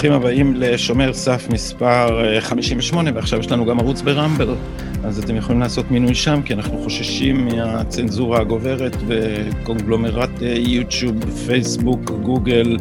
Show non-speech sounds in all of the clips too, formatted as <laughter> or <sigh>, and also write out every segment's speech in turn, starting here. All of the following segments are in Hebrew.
ברוכים הבאים לשומר סף מספר 58, ועכשיו יש לנו גם ערוץ ברמבל, אז אתם יכולים לעשות מינוי שם, כי אנחנו חוששים מהצנזורה הגוברת וקונגלומרט יוטיוב, פייסבוק, גוגל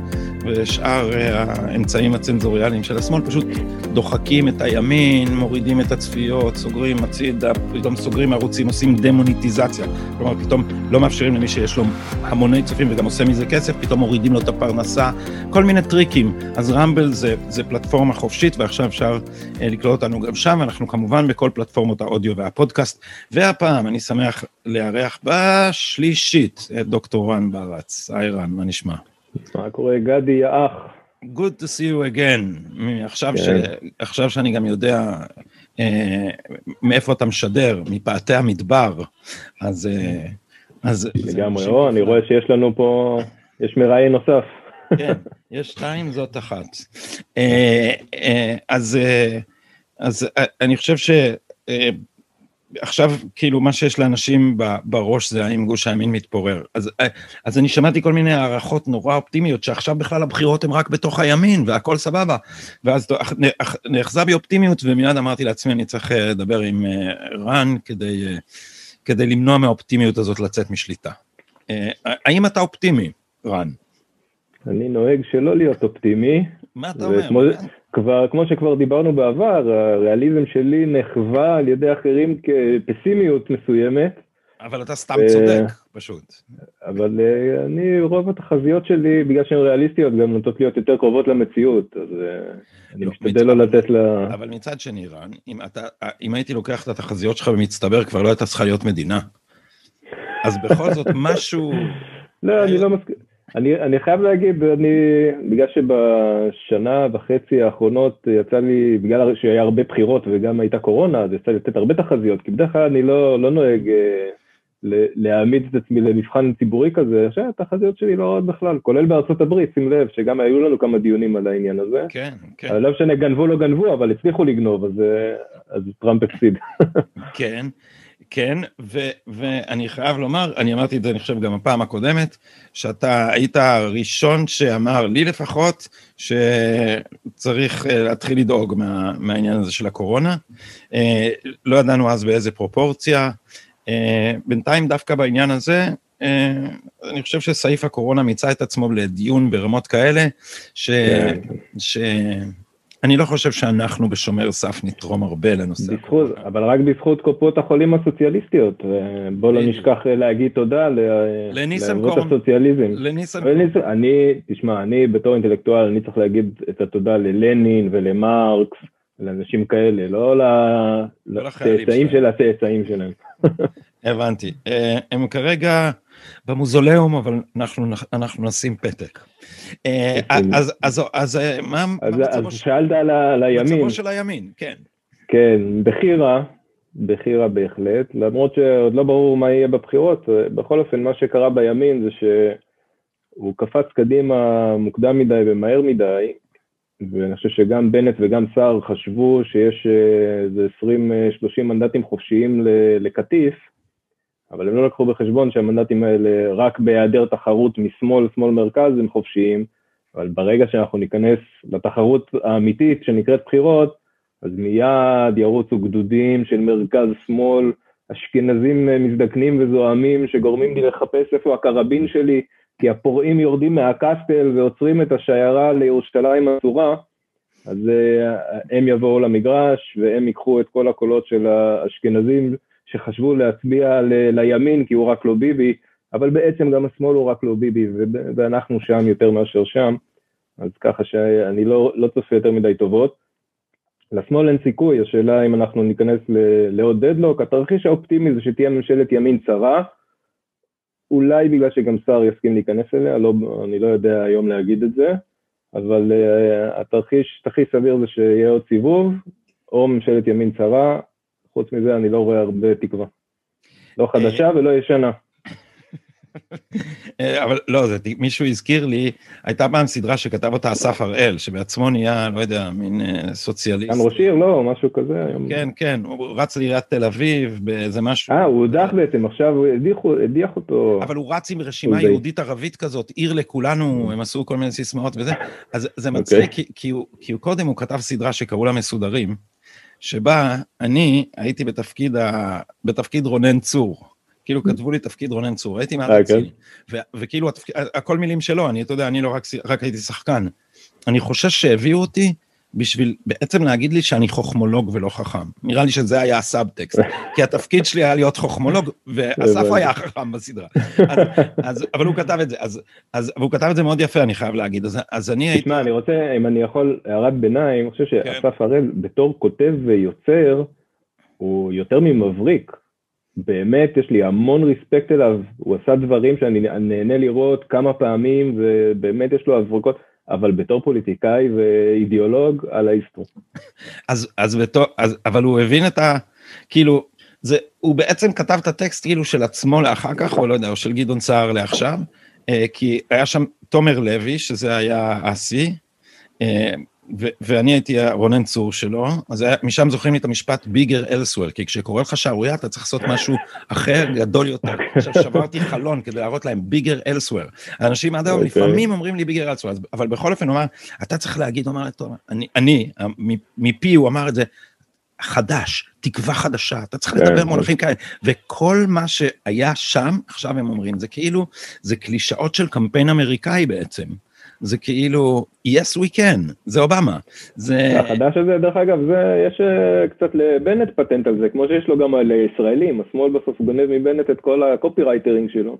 ושאר האמצעים הצנזוריאליים של השמאל, פשוט דוחקים את הימין, מורידים את הצפיות, סוגרים הצידה, פתאום סוגרים ערוצים, עושים דמוניטיזציה, כלומר פתאום לא מאפשרים למי שיש לו המוני צופים וגם עושה מזה כסף, פתאום מורידים לו את הפרנסה, כל מיני טריקים. אז רמבל זה, זה פלטפורמה חופשית ועכשיו אפשר לקלוט אותנו גם שם, אנחנו כמובן בכל פלטפורמות האודיו והפודקאסט, והפעם אני שמח לארח בשלישית את דוקטור רן ברץ. היי רן, מה נשמע? מה קורה גדי, יא אח? Good to see you again. עכשיו, כן. ש... עכשיו שאני גם יודע אה, מאיפה אתה משדר, מפאתי המדבר, אז... אה, אז לגמרי, או, אני רואה שיש לנו פה, יש מראיין נוסף. כן, יש שתיים, זאת אחת. אה, אה, אז, אה, אז אני חושב ש... עכשיו, כאילו, מה שיש לאנשים בראש זה האם גוש הימין מתפורר. אז, אז אני שמעתי כל מיני הערכות נורא אופטימיות, שעכשיו בכלל הבחירות הן רק בתוך הימין, והכל סבבה. ואז נאחזה בי אופטימיות, ומיד אמרתי לעצמי, אני צריך לדבר עם רן כדי, כדי למנוע מהאופטימיות הזאת לצאת משליטה. האם אתה אופטימי, רן? אני נוהג שלא להיות אופטימי. מה אתה אומר? כבר, כמו שכבר דיברנו בעבר, הריאליזם שלי נחווה על ידי אחרים כפסימיות מסוימת. אבל אתה סתם צודק, פשוט. אבל אה, אני, רוב התחזיות שלי, בגלל שהן ריאליסטיות, גם נוטות להיות יותר קרובות למציאות, אז אה, אני לא, משתדל לא לתת לה... אבל מצד שני, רן, אם הייתי לוקח את התחזיות שלך במצטבר, כבר לא הייתה צריכה להיות מדינה. אז בכל זאת, <laughs> משהו... לא, אני לא מסכים. אני, אני חייב להגיד, אני, בגלל שבשנה וחצי האחרונות יצא לי, בגלל שהיה הרבה בחירות וגם הייתה קורונה, אז יצא לי לתת הרבה תחזיות, כי בדרך כלל אני לא, לא נוהג אה, להעמיד את עצמי למבחן ציבורי כזה, עכשיו התחזיות שלי לא רעות בכלל, כולל בארצות הברית, שים לב, שגם היו לנו כמה דיונים על העניין הזה. כן, כן. לא משנה, גנבו לא גנבו, אבל הצליחו לגנוב, אז, אה, אז טראמפ הפסיד. כן. כן, ו, ואני חייב לומר, אני אמרתי את זה אני חושב גם הפעם הקודמת, שאתה היית הראשון שאמר, לי לפחות, שצריך אה, להתחיל לדאוג מה, מהעניין הזה של הקורונה. אה, לא ידענו אז באיזה פרופורציה. אה, בינתיים דווקא בעניין הזה, אני חושב שסעיף הקורונה מיצה את עצמו לדיון ברמות כאלה, ש... כן. ש... אני לא חושב שאנחנו בשומר סף נתרום הרבה לנושא. בזכות, אבל רק בזכות קופות החולים הסוציאליסטיות. בוא לא נשכח להגיד תודה לאבות הסוציאליזם. לניסנקורן. אני, תשמע, אני בתור אינטלקטואל, אני צריך להגיד את התודה ללנין ולמרקס, לאנשים כאלה, לא, לא לצאצאים של הצאצאים שלהם. <laughs> הבנתי. אה, הם כרגע במוזולאום, אבל אנחנו, אנחנו נשים פתק. אה, אז, אז, אז אה, מה מצבו של... שאלת על הימין. מצבו של הימין, כן. כן, בחירה, בחירה בהחלט, למרות שעוד לא ברור מה יהיה בבחירות, בכל אופן מה שקרה בימין זה שהוא קפץ קדימה מוקדם מדי ומהר מדי, ואני חושב שגם בנט וגם סער חשבו שיש איזה 20-30 מנדטים חופשיים לקטיף, אבל הם לא לקחו בחשבון שהמנדטים האלה רק בהיעדר תחרות משמאל, שמאל מרכז הם חופשיים, אבל ברגע שאנחנו ניכנס לתחרות האמיתית שנקראת בחירות, אז מיד ירוצו גדודים של מרכז שמאל, אשכנזים מזדקנים וזועמים שגורמים לי לחפש איפה הקרבין שלי, כי הפורעים יורדים מהקסטל ועוצרים את השיירה לירושלים אסורה, אז uh, הם יבואו למגרש והם ייקחו את כל הקולות של האשכנזים שחשבו להצביע ל- לימין כי הוא רק לא ביבי, אבל בעצם גם השמאל הוא רק לא ביבי, ואנחנו שם יותר מאשר שם, אז ככה שאני לא, לא צופה יותר מדי טובות. לשמאל אין סיכוי, השאלה אם אנחנו ניכנס לעוד דדלוק, התרחיש האופטימי זה שתהיה ממשלת ימין צרה, אולי בגלל שגם שר יסכים להיכנס אליה, לא, אני לא יודע היום להגיד את זה, אבל uh, התרחיש הכי סביר זה שיהיה עוד סיבוב, או ממשלת ימין צרה, חוץ מזה אני לא רואה הרבה תקווה. לא חדשה ולא ישנה. אה, אבל לא, זה, מישהו הזכיר לי, הייתה פעם סדרה שכתב אותה אסף הראל, שבעצמו נהיה, לא יודע, מין אה, סוציאליסט. גם ראש עיר, לא, משהו כזה. כן, כן, הוא רץ לעיריית תל אביב באיזה משהו. אה, הוא הודח בעצם, עכשיו הוא הדיח אותו. אבל הוא רץ עם רשימה יהודית ערבית כזאת, עיר לכולנו, הם עשו כל מיני סיסמאות וזה, אז זה אוקיי. מצחיק, כי, כי, כי הוא קודם הוא כתב סדרה שקראו לה מסודרים, שבה אני הייתי בתפקיד, ה, בתפקיד רונן צור. כאילו כתבו לי תפקיד רונן צור, הייתי מעט רציני. וכאילו הכל מילים שלו, אני, אתה יודע, אני לא רק, רק הייתי שחקן. אני חושש שהביאו אותי בשביל בעצם להגיד לי שאני חוכמולוג ולא חכם. נראה לי שזה היה הסאבטקסט, <laughs> כי התפקיד שלי היה להיות חוכמולוג, ואסף היה חכם בסדרה. אז, אז, אבל הוא כתב את זה, אז, אז, והוא כתב את זה מאוד יפה, אני חייב להגיד. אז, אז אני הייתי... תשמע, אני רוצה, אם אני יכול, הערת ביניים, אני חושב כן. שאסף הראל, בתור כותב ויוצר, הוא יותר ממבריק. באמת יש לי המון ריספקט אליו, הוא עשה דברים שאני נהנה לראות כמה פעמים, ובאמת יש לו הברקות, אבל בתור פוליטיקאי ואידיאולוג, על האיסטרו. אז, אז בתור, אז, אבל הוא הבין את ה... כאילו, זה, הוא בעצם כתב את הטקסט כאילו של עצמו לאחר כך, או לא יודע, או של גדעון סער לעכשיו, אה, כי היה שם תומר לוי, שזה היה אסי, ואני הייתי רונן צור שלו, אז היה, משם זוכרים לי את המשפט ביגר אלסוור, כי כשקורה לך שערורייה אתה צריך לעשות משהו אחר, גדול יותר. <laughs> עכשיו שברתי חלון כדי להראות להם ביגר אלסוור. האנשים עד היום okay. אוקיי. לפעמים אומרים לי ביגר אלסוור, אבל בכל אופן הוא אמר, אתה צריך להגיד, הוא אמר, אני, אני מפי הוא אמר את זה, חדש, תקווה חדשה, אתה צריך לדבר כן, מונחים כאלה, וכל מה שהיה שם, עכשיו הם אומרים, זה כאילו, זה קלישאות של קמפיין אמריקאי בעצם. זה כאילו, yes we can, זה אובמה. זה... החדש הזה, דרך אגב, זה, יש אה, קצת לבנט פטנט על זה, כמו שיש לו גם על ישראלים, השמאל בסוף גונב מבנט את כל ה copywriting שלו.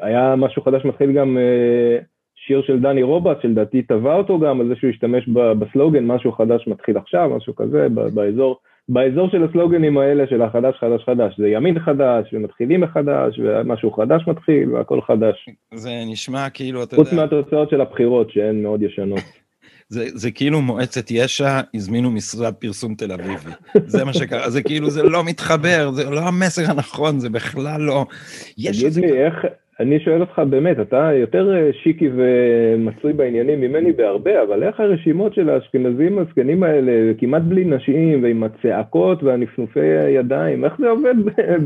היה משהו חדש מתחיל גם אה, שיר של דני רובץ, שלדעתי טבע אותו גם, על זה שהוא השתמש בסלוגן, משהו חדש מתחיל עכשיו, משהו כזה, באזור. באזור של הסלוגנים האלה של החדש חדש חדש, זה ימין חדש, ומתחילים מחדש, ומשהו חדש מתחיל, והכל חדש. זה נשמע כאילו, אתה יודע... חוץ מהתוצאות של הבחירות, שהן מאוד ישנות. <laughs> זה, זה כאילו מועצת יש"ע הזמינו משרד פרסום תל אביבי. זה מה שקרה, זה כאילו, זה לא מתחבר, זה לא המסר הנכון, זה בכלל לא... תגיד לי, איך, אני שואל אותך באמת, אתה יותר אה, שיקי ומצוי בעניינים ממני בהרבה, אבל איך הרשימות של האשכנזים הזקנים האלה, כמעט בלי נשים, ועם הצעקות והנפנופי הידיים, איך זה עובד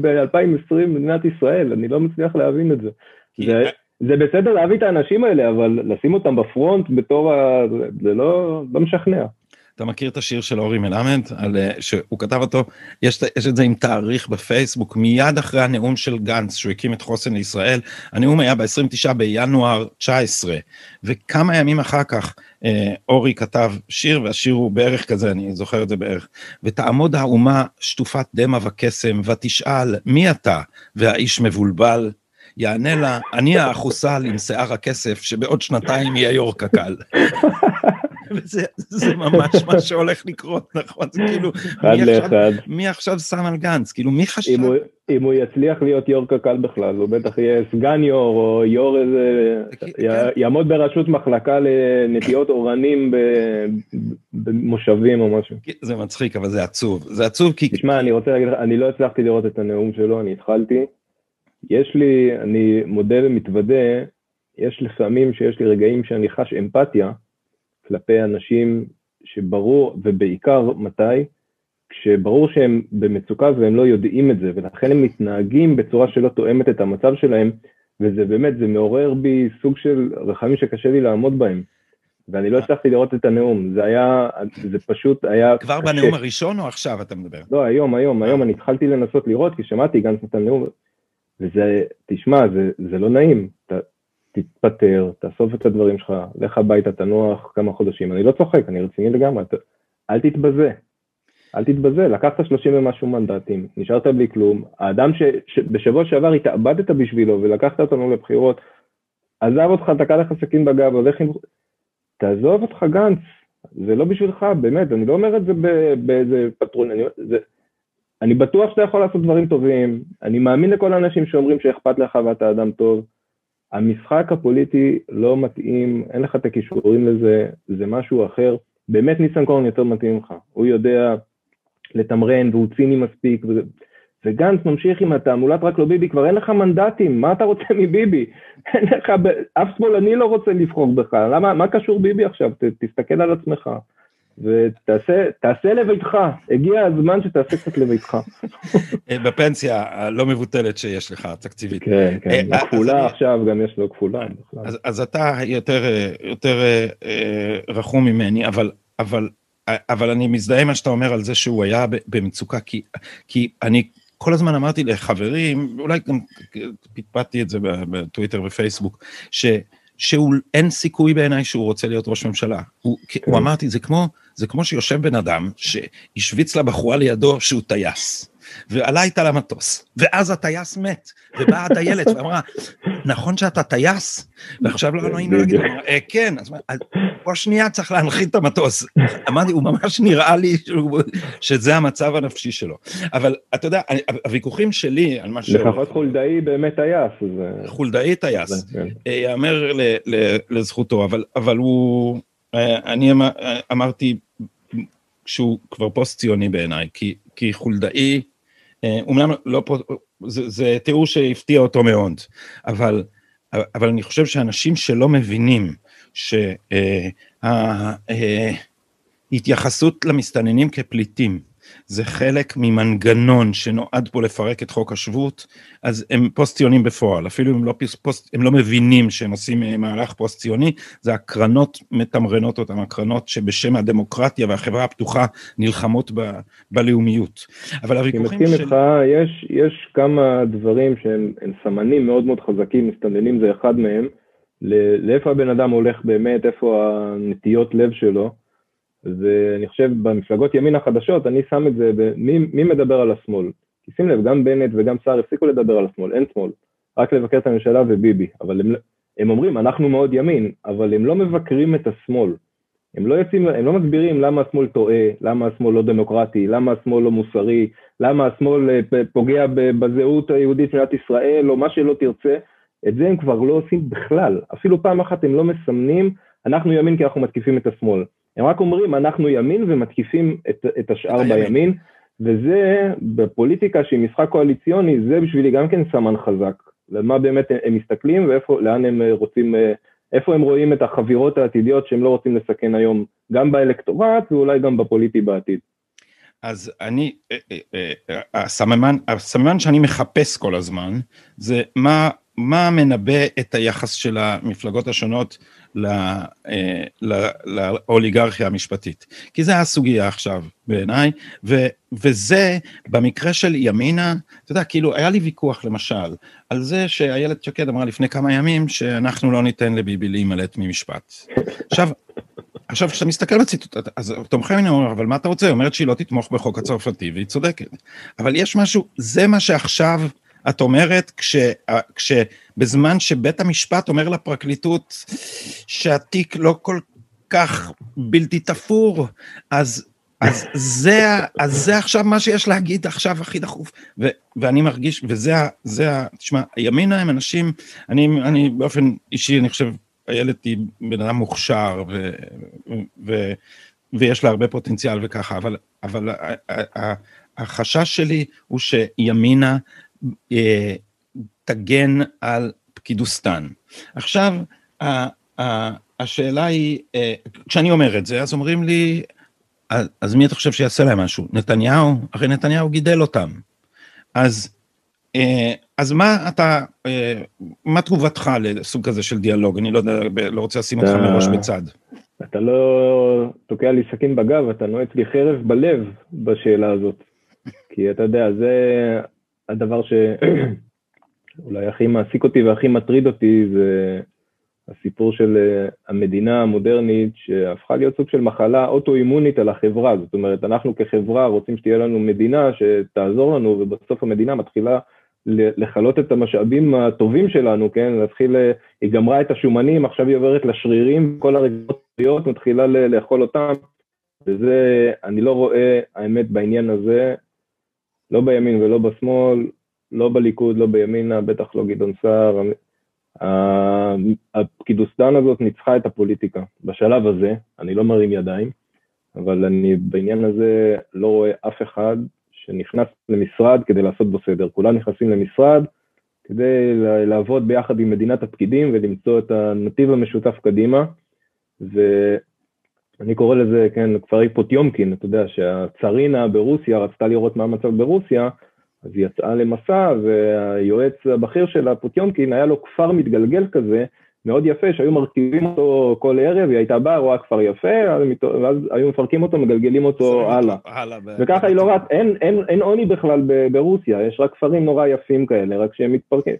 ב-2020 במדינת ישראל? אני לא מצליח להבין את זה. זה, זה בסדר להביא את האנשים האלה, אבל לשים אותם בפרונט בתור ה... זה לא, לא משכנע. אתה מכיר את השיר של אורי מלמד, על, אה, שהוא כתב אותו, יש, יש את זה עם תאריך בפייסבוק, מיד אחרי הנאום של גנץ, שהוא הקים את חוסן לישראל, הנאום היה ב-29 בינואר 19, וכמה ימים אחר כך אה, אורי כתב שיר, והשיר הוא בערך כזה, אני זוכר את זה בערך, ותעמוד האומה שטופת דמע וקסם, ותשאל, מי אתה? והאיש מבולבל, יענה לה, אני האחוסל עם שיער הכסף, שבעוד שנתיים יהיה יו"ר קק"ל. <laughs> וזה ממש מה שהולך לקרות, נכון? זה כאילו, <laughs> מי עכשיו, מי עכשיו שם על גנץ? כאילו, מי חשב? אם הוא, אם הוא יצליח להיות יו"ר קק"ל בכלל, הוא בטח יהיה סגן יו"ר, או יו"ר איזה... כן. יעמוד בראשות מחלקה לנטיעות אורנים במושבים או משהו. זה מצחיק, אבל זה עצוב. זה עצוב כי... תשמע, אני רוצה להגיד לך, אני לא הצלחתי לראות את הנאום שלו, אני התחלתי. יש לי, אני מודה ומתוודה, יש לפעמים שיש לי רגעים שאני חש אמפתיה, כלפי אנשים שברור, ובעיקר מתי? כשברור שהם במצוקה והם לא יודעים את זה, ולכן הם מתנהגים בצורה שלא תואמת את המצב שלהם, וזה באמת, זה מעורר בי סוג של רחמים שקשה לי לעמוד בהם. ואני לא הצלחתי לראות את הנאום, זה היה, זה פשוט היה כבר קשה. בנאום הראשון או עכשיו אתה מדבר? לא, היום, היום, היום אני התחלתי לנסות לראות, כי שמעתי גם את הנאום, וזה, תשמע, זה, זה לא נעים, אתה, תתפטר, תאסוף את הדברים שלך, לך הביתה, תנוח כמה חודשים. אני לא צוחק, אני רציני לגמרי, ת... אל תתבזה. אל תתבזה, לקחת 30 ומשהו מנדטים, נשארת בלי כלום. האדם שבשבוע ש... שעבר התאבדת בשבילו ולקחת אותנו לבחירות, עזב אותך, תקע לך סכין בגב, הולך עם... תעזוב אותך גנץ, זה לא בשבילך, באמת, אני לא אומר את זה באיזה פטרון, אני, זה, אני בטוח שאתה יכול לעשות דברים טובים, אני מאמין לכל האנשים שאומרים שאכפת לך ואתה אדם טוב, המשחק הפוליטי לא מתאים, אין לך את הכישורים לזה, זה משהו אחר. באמת ניסנקורן יותר מתאים לך, הוא יודע לתמרן והוא ציני מספיק, וגנץ ממשיך עם התעמולת רק לא ביבי, כבר אין לך מנדטים, מה אתה רוצה מביבי? <laughs> אין לך, אף שמאלני לא רוצה לבחור בך, למה, מה קשור ביבי עכשיו? ת, תסתכל על עצמך. ותעשה לביתך, הגיע הזמן שתעשה קצת לביתך. <laughs> אה, בפנסיה הלא מבוטלת שיש לך, תקציבית. כן, כן, אה, כפולה עכשיו, גם יש לו כפולה. אז, אתה יותר, יותר רחום ממני, אבל, אני מזדהה מה שאתה אומר על זה שהוא היה במצוקה, כי, כי אני כל הזמן אמרתי לחברים, אולי גם פטפטתי את זה בטוויטר ופייסבוק, ש... שאין סיכוי בעיניי שהוא רוצה להיות ראש ממשלה. הוא, כן. הוא אמרתי, זה כמו, זה כמו שיושב בן אדם שהשוויץ לבחורה לידו שהוא טייס. ועלה איתה למטוס, ואז הטייס מת, ובאה הטיילת ואמרה, נכון שאתה טייס? ועכשיו לא נעים להגיד, אה, כן, אז פה שנייה צריך להנחית את המטוס. אמרתי, הוא ממש נראה לי שזה המצב הנפשי שלו. אבל אתה יודע, הוויכוחים שלי על מה ש... לפחות חולדאי באמת טייס. חולדאי טייס, כן. אה, יאמר לזכותו, אבל הוא, אה, אני אמרתי, שהוא כבר פוסט ציוני בעיניי, כי חולדאי, אומנם לא פה, זה, זה תיאור שהפתיע אותו מאוד, אבל, אבל אני חושב שאנשים שלא מבינים שההתייחסות למסתננים כפליטים זה חלק ממנגנון שנועד פה לפרק את חוק השבות, אז הם פוסט ציונים בפועל, אפילו אם לא, פוסט, הם לא מבינים שהם עושים אה, מהלך פוסט ציוני, זה הקרנות מתמרנות אותם, הקרנות שבשם הדמוקרטיה והחברה הפתוחה נלחמות ב, בלאומיות. אבל הוויכוחים של... אני מסכים איתך, יש, יש כמה דברים שהם סמנים מאוד מאוד חזקים, מסתננים זה אחד מהם, לאיפה הבן אדם הולך באמת, איפה הנטיות לב שלו. ואני חושב במפלגות ימין החדשות, אני שם את זה, במי, מי מדבר על השמאל? כי שים לב, גם בנט וגם סער הפסיקו לדבר על השמאל, אין שמאל, רק לבקר את הממשלה וביבי, אבל הם, הם אומרים, אנחנו מאוד ימין, אבל הם לא מבקרים את השמאל. הם לא, יוצאים, הם לא מסבירים למה השמאל טועה, למה השמאל לא דמוקרטי, למה השמאל לא מוסרי, למה השמאל אה, פוגע בזהות היהודית של מדינת ישראל, או מה שלא תרצה. את זה הם כבר לא עושים בכלל. אפילו פעם אחת הם לא מסמנים, אנחנו ימין כי אנחנו מתקיפים את השמאל. הם רק אומרים, אנחנו ימין ומתקיפים את, את השאר בימין, וזה בפוליטיקה שהיא משחק קואליציוני, זה בשבילי גם כן סמן חזק. למה באמת הם מסתכלים ולאן הם רוצים, איפה הם רואים את החבירות העתידיות שהם לא רוצים לסכן היום, גם באלקטורט ואולי גם בפוליטי בעתיד. אז אני, אה, אה, אה, הסממן, הסממן שאני מחפש כל הזמן, זה מה, מה מנבא את היחס של המפלגות השונות אה, לאוליגרכיה המשפטית. כי זה הסוגיה עכשיו בעיניי, וזה במקרה של ימינה, אתה יודע, כאילו היה לי ויכוח למשל, על זה שאיילת שקד אמרה לפני כמה ימים שאנחנו לא ניתן לביבי להימלט ממשפט. עכשיו, עכשיו כשאתה מסתכל בציטוט, אז תומכי מיני אומרים, אבל מה אתה רוצה? היא אומרת שהיא לא תתמוך בחוק הצרפתי, והיא צודקת. אבל יש משהו, זה מה שעכשיו את אומרת, כש, כשבזמן שבית המשפט אומר לפרקליטות שהתיק לא כל כך בלתי תפור, אז, אז, זה, אז זה עכשיו מה שיש להגיד עכשיו הכי דחוף. ו, ואני מרגיש, וזה, זה, תשמע, ימינה הם אנשים, אני, אני באופן אישי, אני חושב, איילת היא בן אדם מוכשר, ו, ו, ויש לה הרבה פוטנציאל וככה, אבל, אבל החשש שלי הוא שימינה אה, תגן על פקידוסטן. עכשיו, השאלה היא, אה, כשאני אומר את זה, אז אומרים לי, אז מי אתה חושב שיעשה להם משהו? נתניהו? הרי נתניהו גידל אותם. אז, אה, אז מה אתה, מה תגובתך לסוג כזה של דיאלוג? אני לא יודע, לא רוצה לשים אותך מראש בצד. אתה לא תוקע לי סכין בגב, אתה נועץ לי חרב בלב בשאלה הזאת. כי אתה יודע, זה הדבר שאולי הכי מעסיק אותי והכי מטריד אותי זה הסיפור של אה, המדינה המודרנית שהפכה להיות סוג של מחלה אוטואימונית על החברה, זאת אומרת אנחנו כחברה רוצים שתהיה לנו מדינה שתעזור לנו ובסוף המדינה מתחילה לכלות את המשאבים הטובים שלנו, כן, להתחיל, אה, היא גמרה את השומנים, עכשיו היא עוברת לשרירים, כל הרגשות מתחילה לאכול אותם, וזה, אני לא רואה האמת בעניין הזה, לא בימין ולא בשמאל, לא בליכוד, לא בימינה, בטח לא גדעון סער. הפקידוסטן הזאת ניצחה את הפוליטיקה. בשלב הזה, אני לא מרים ידיים, אבל אני בעניין הזה לא רואה אף אחד שנכנס למשרד כדי לעשות בו סדר. כולם נכנסים למשרד כדי לעבוד ביחד עם מדינת הפקידים ולמצוא את הנתיב המשותף קדימה. ואני קורא לזה, כן, כפרי פוטיומקין, אתה יודע, שהצרינה ברוסיה רצתה לראות מה המצב ברוסיה, אז היא יצאה למסע, והיועץ הבכיר שלה, פוטיומקין, היה לו כפר מתגלגל כזה, מאוד יפה, שהיו מרכיבים אותו כל ערב, היא הייתה באה, רואה כפר יפה, ואז היו מפרקים אותו, מגלגלים אותו הלאה. וככה היא לא רואה, אין עוני בכלל ברוסיה, יש רק כפרים נורא יפים כאלה, רק שהם מתפרקים.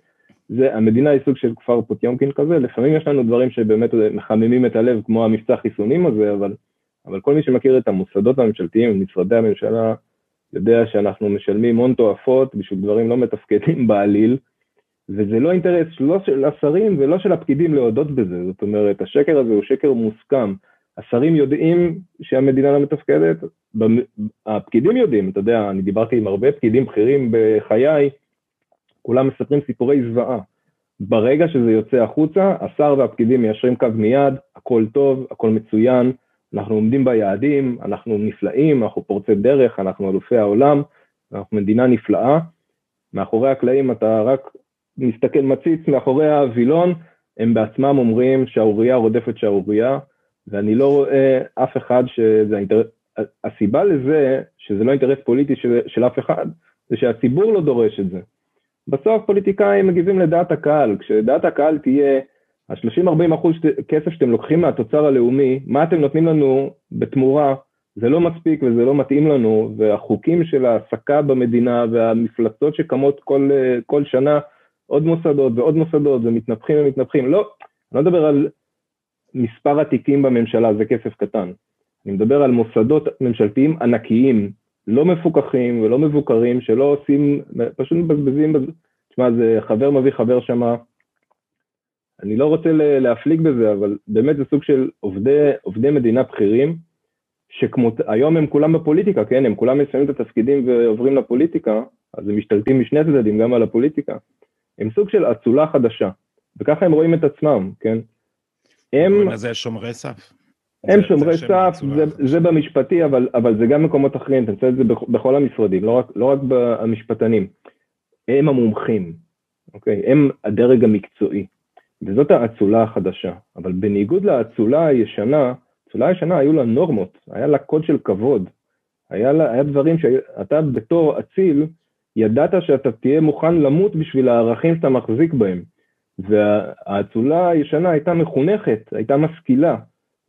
זה, המדינה היא סוג של כפר פוטיומקין כזה, לפעמים יש לנו דברים שבאמת מחממים את הלב, כמו המבצע חיסונים הזה, אבל, אבל כל מי שמכיר את המוסדות הממשלתיים, משרדי הממשלה, יודע שאנחנו משלמים הון תועפות בשביל דברים לא מתפקדים בעליל, וזה לא אינטרס לא של השרים ולא של הפקידים להודות בזה, זאת אומרת, השקר הזה הוא שקר מוסכם. השרים יודעים שהמדינה לא מתפקדת, הפקידים יודעים, אתה יודע, אני דיברתי עם הרבה פקידים בכירים בחיי, כולם מספרים סיפורי זוועה. ברגע שזה יוצא החוצה, השר והפקידים מיישרים קו מיד, הכל טוב, הכל מצוין, אנחנו עומדים ביעדים, אנחנו נפלאים, אנחנו פורצי דרך, אנחנו אלופי העולם, אנחנו מדינה נפלאה. מאחורי הקלעים אתה רק מסתכל, מציץ מאחורי הווילון, הם בעצמם אומרים שערורייה רודפת שערורייה, ואני לא רואה אף אחד שזה האינטרס, הסיבה לזה שזה לא אינטרס פוליטי של, של אף אחד, זה שהציבור לא דורש את זה. בסוף פוליטיקאים מגיבים לדעת הקהל, כשדעת הקהל תהיה ה-30-40 אחוז כסף שאתם לוקחים מהתוצר הלאומי, מה אתם נותנים לנו בתמורה, זה לא מספיק וזה לא מתאים לנו, והחוקים של ההעסקה במדינה והמפלצות שקמות כל, כל שנה, עוד מוסדות ועוד מוסדות ומתנפחים ומתנפחים, לא, אני לא מדבר על מספר התיקים בממשלה, זה כסף קטן. אני מדבר על מוסדות ממשלתיים ענקיים, לא מפוקחים ולא מבוקרים, שלא עושים, פשוט מבזבזים, תשמע, זה חבר מביא חבר שמה, אני לא רוצה להפליג בזה, אבל באמת זה סוג של עובדי, עובדי מדינה בכירים, שהיום הם כולם בפוליטיקה, כן? הם כולם מסיימים את התפקידים ועוברים לפוליטיקה, אז הם משתלטים משני הצדדים גם על הפוליטיקה. הם סוג של אצולה חדשה, וככה הם רואים את עצמם, כן? הם... זה שומרי סף. הם שומרי סף, זה, זה במשפטי, אבל, אבל זה גם מקומות אחרים, אתה מוצא את זה בכל המשרדים, לא רק, לא רק במשפטנים. הם המומחים, אוקיי? הם הדרג המקצועי. וזאת האצולה החדשה. אבל בניגוד לאצולה הישנה, אצולה הישנה היו לה נורמות, היה לה קוד של כבוד. היה, לה, היה דברים שאתה בתור אציל, ידעת שאתה תהיה מוכן למות בשביל הערכים שאתה מחזיק בהם. והאצולה הישנה הייתה מחונכת, הייתה משכילה,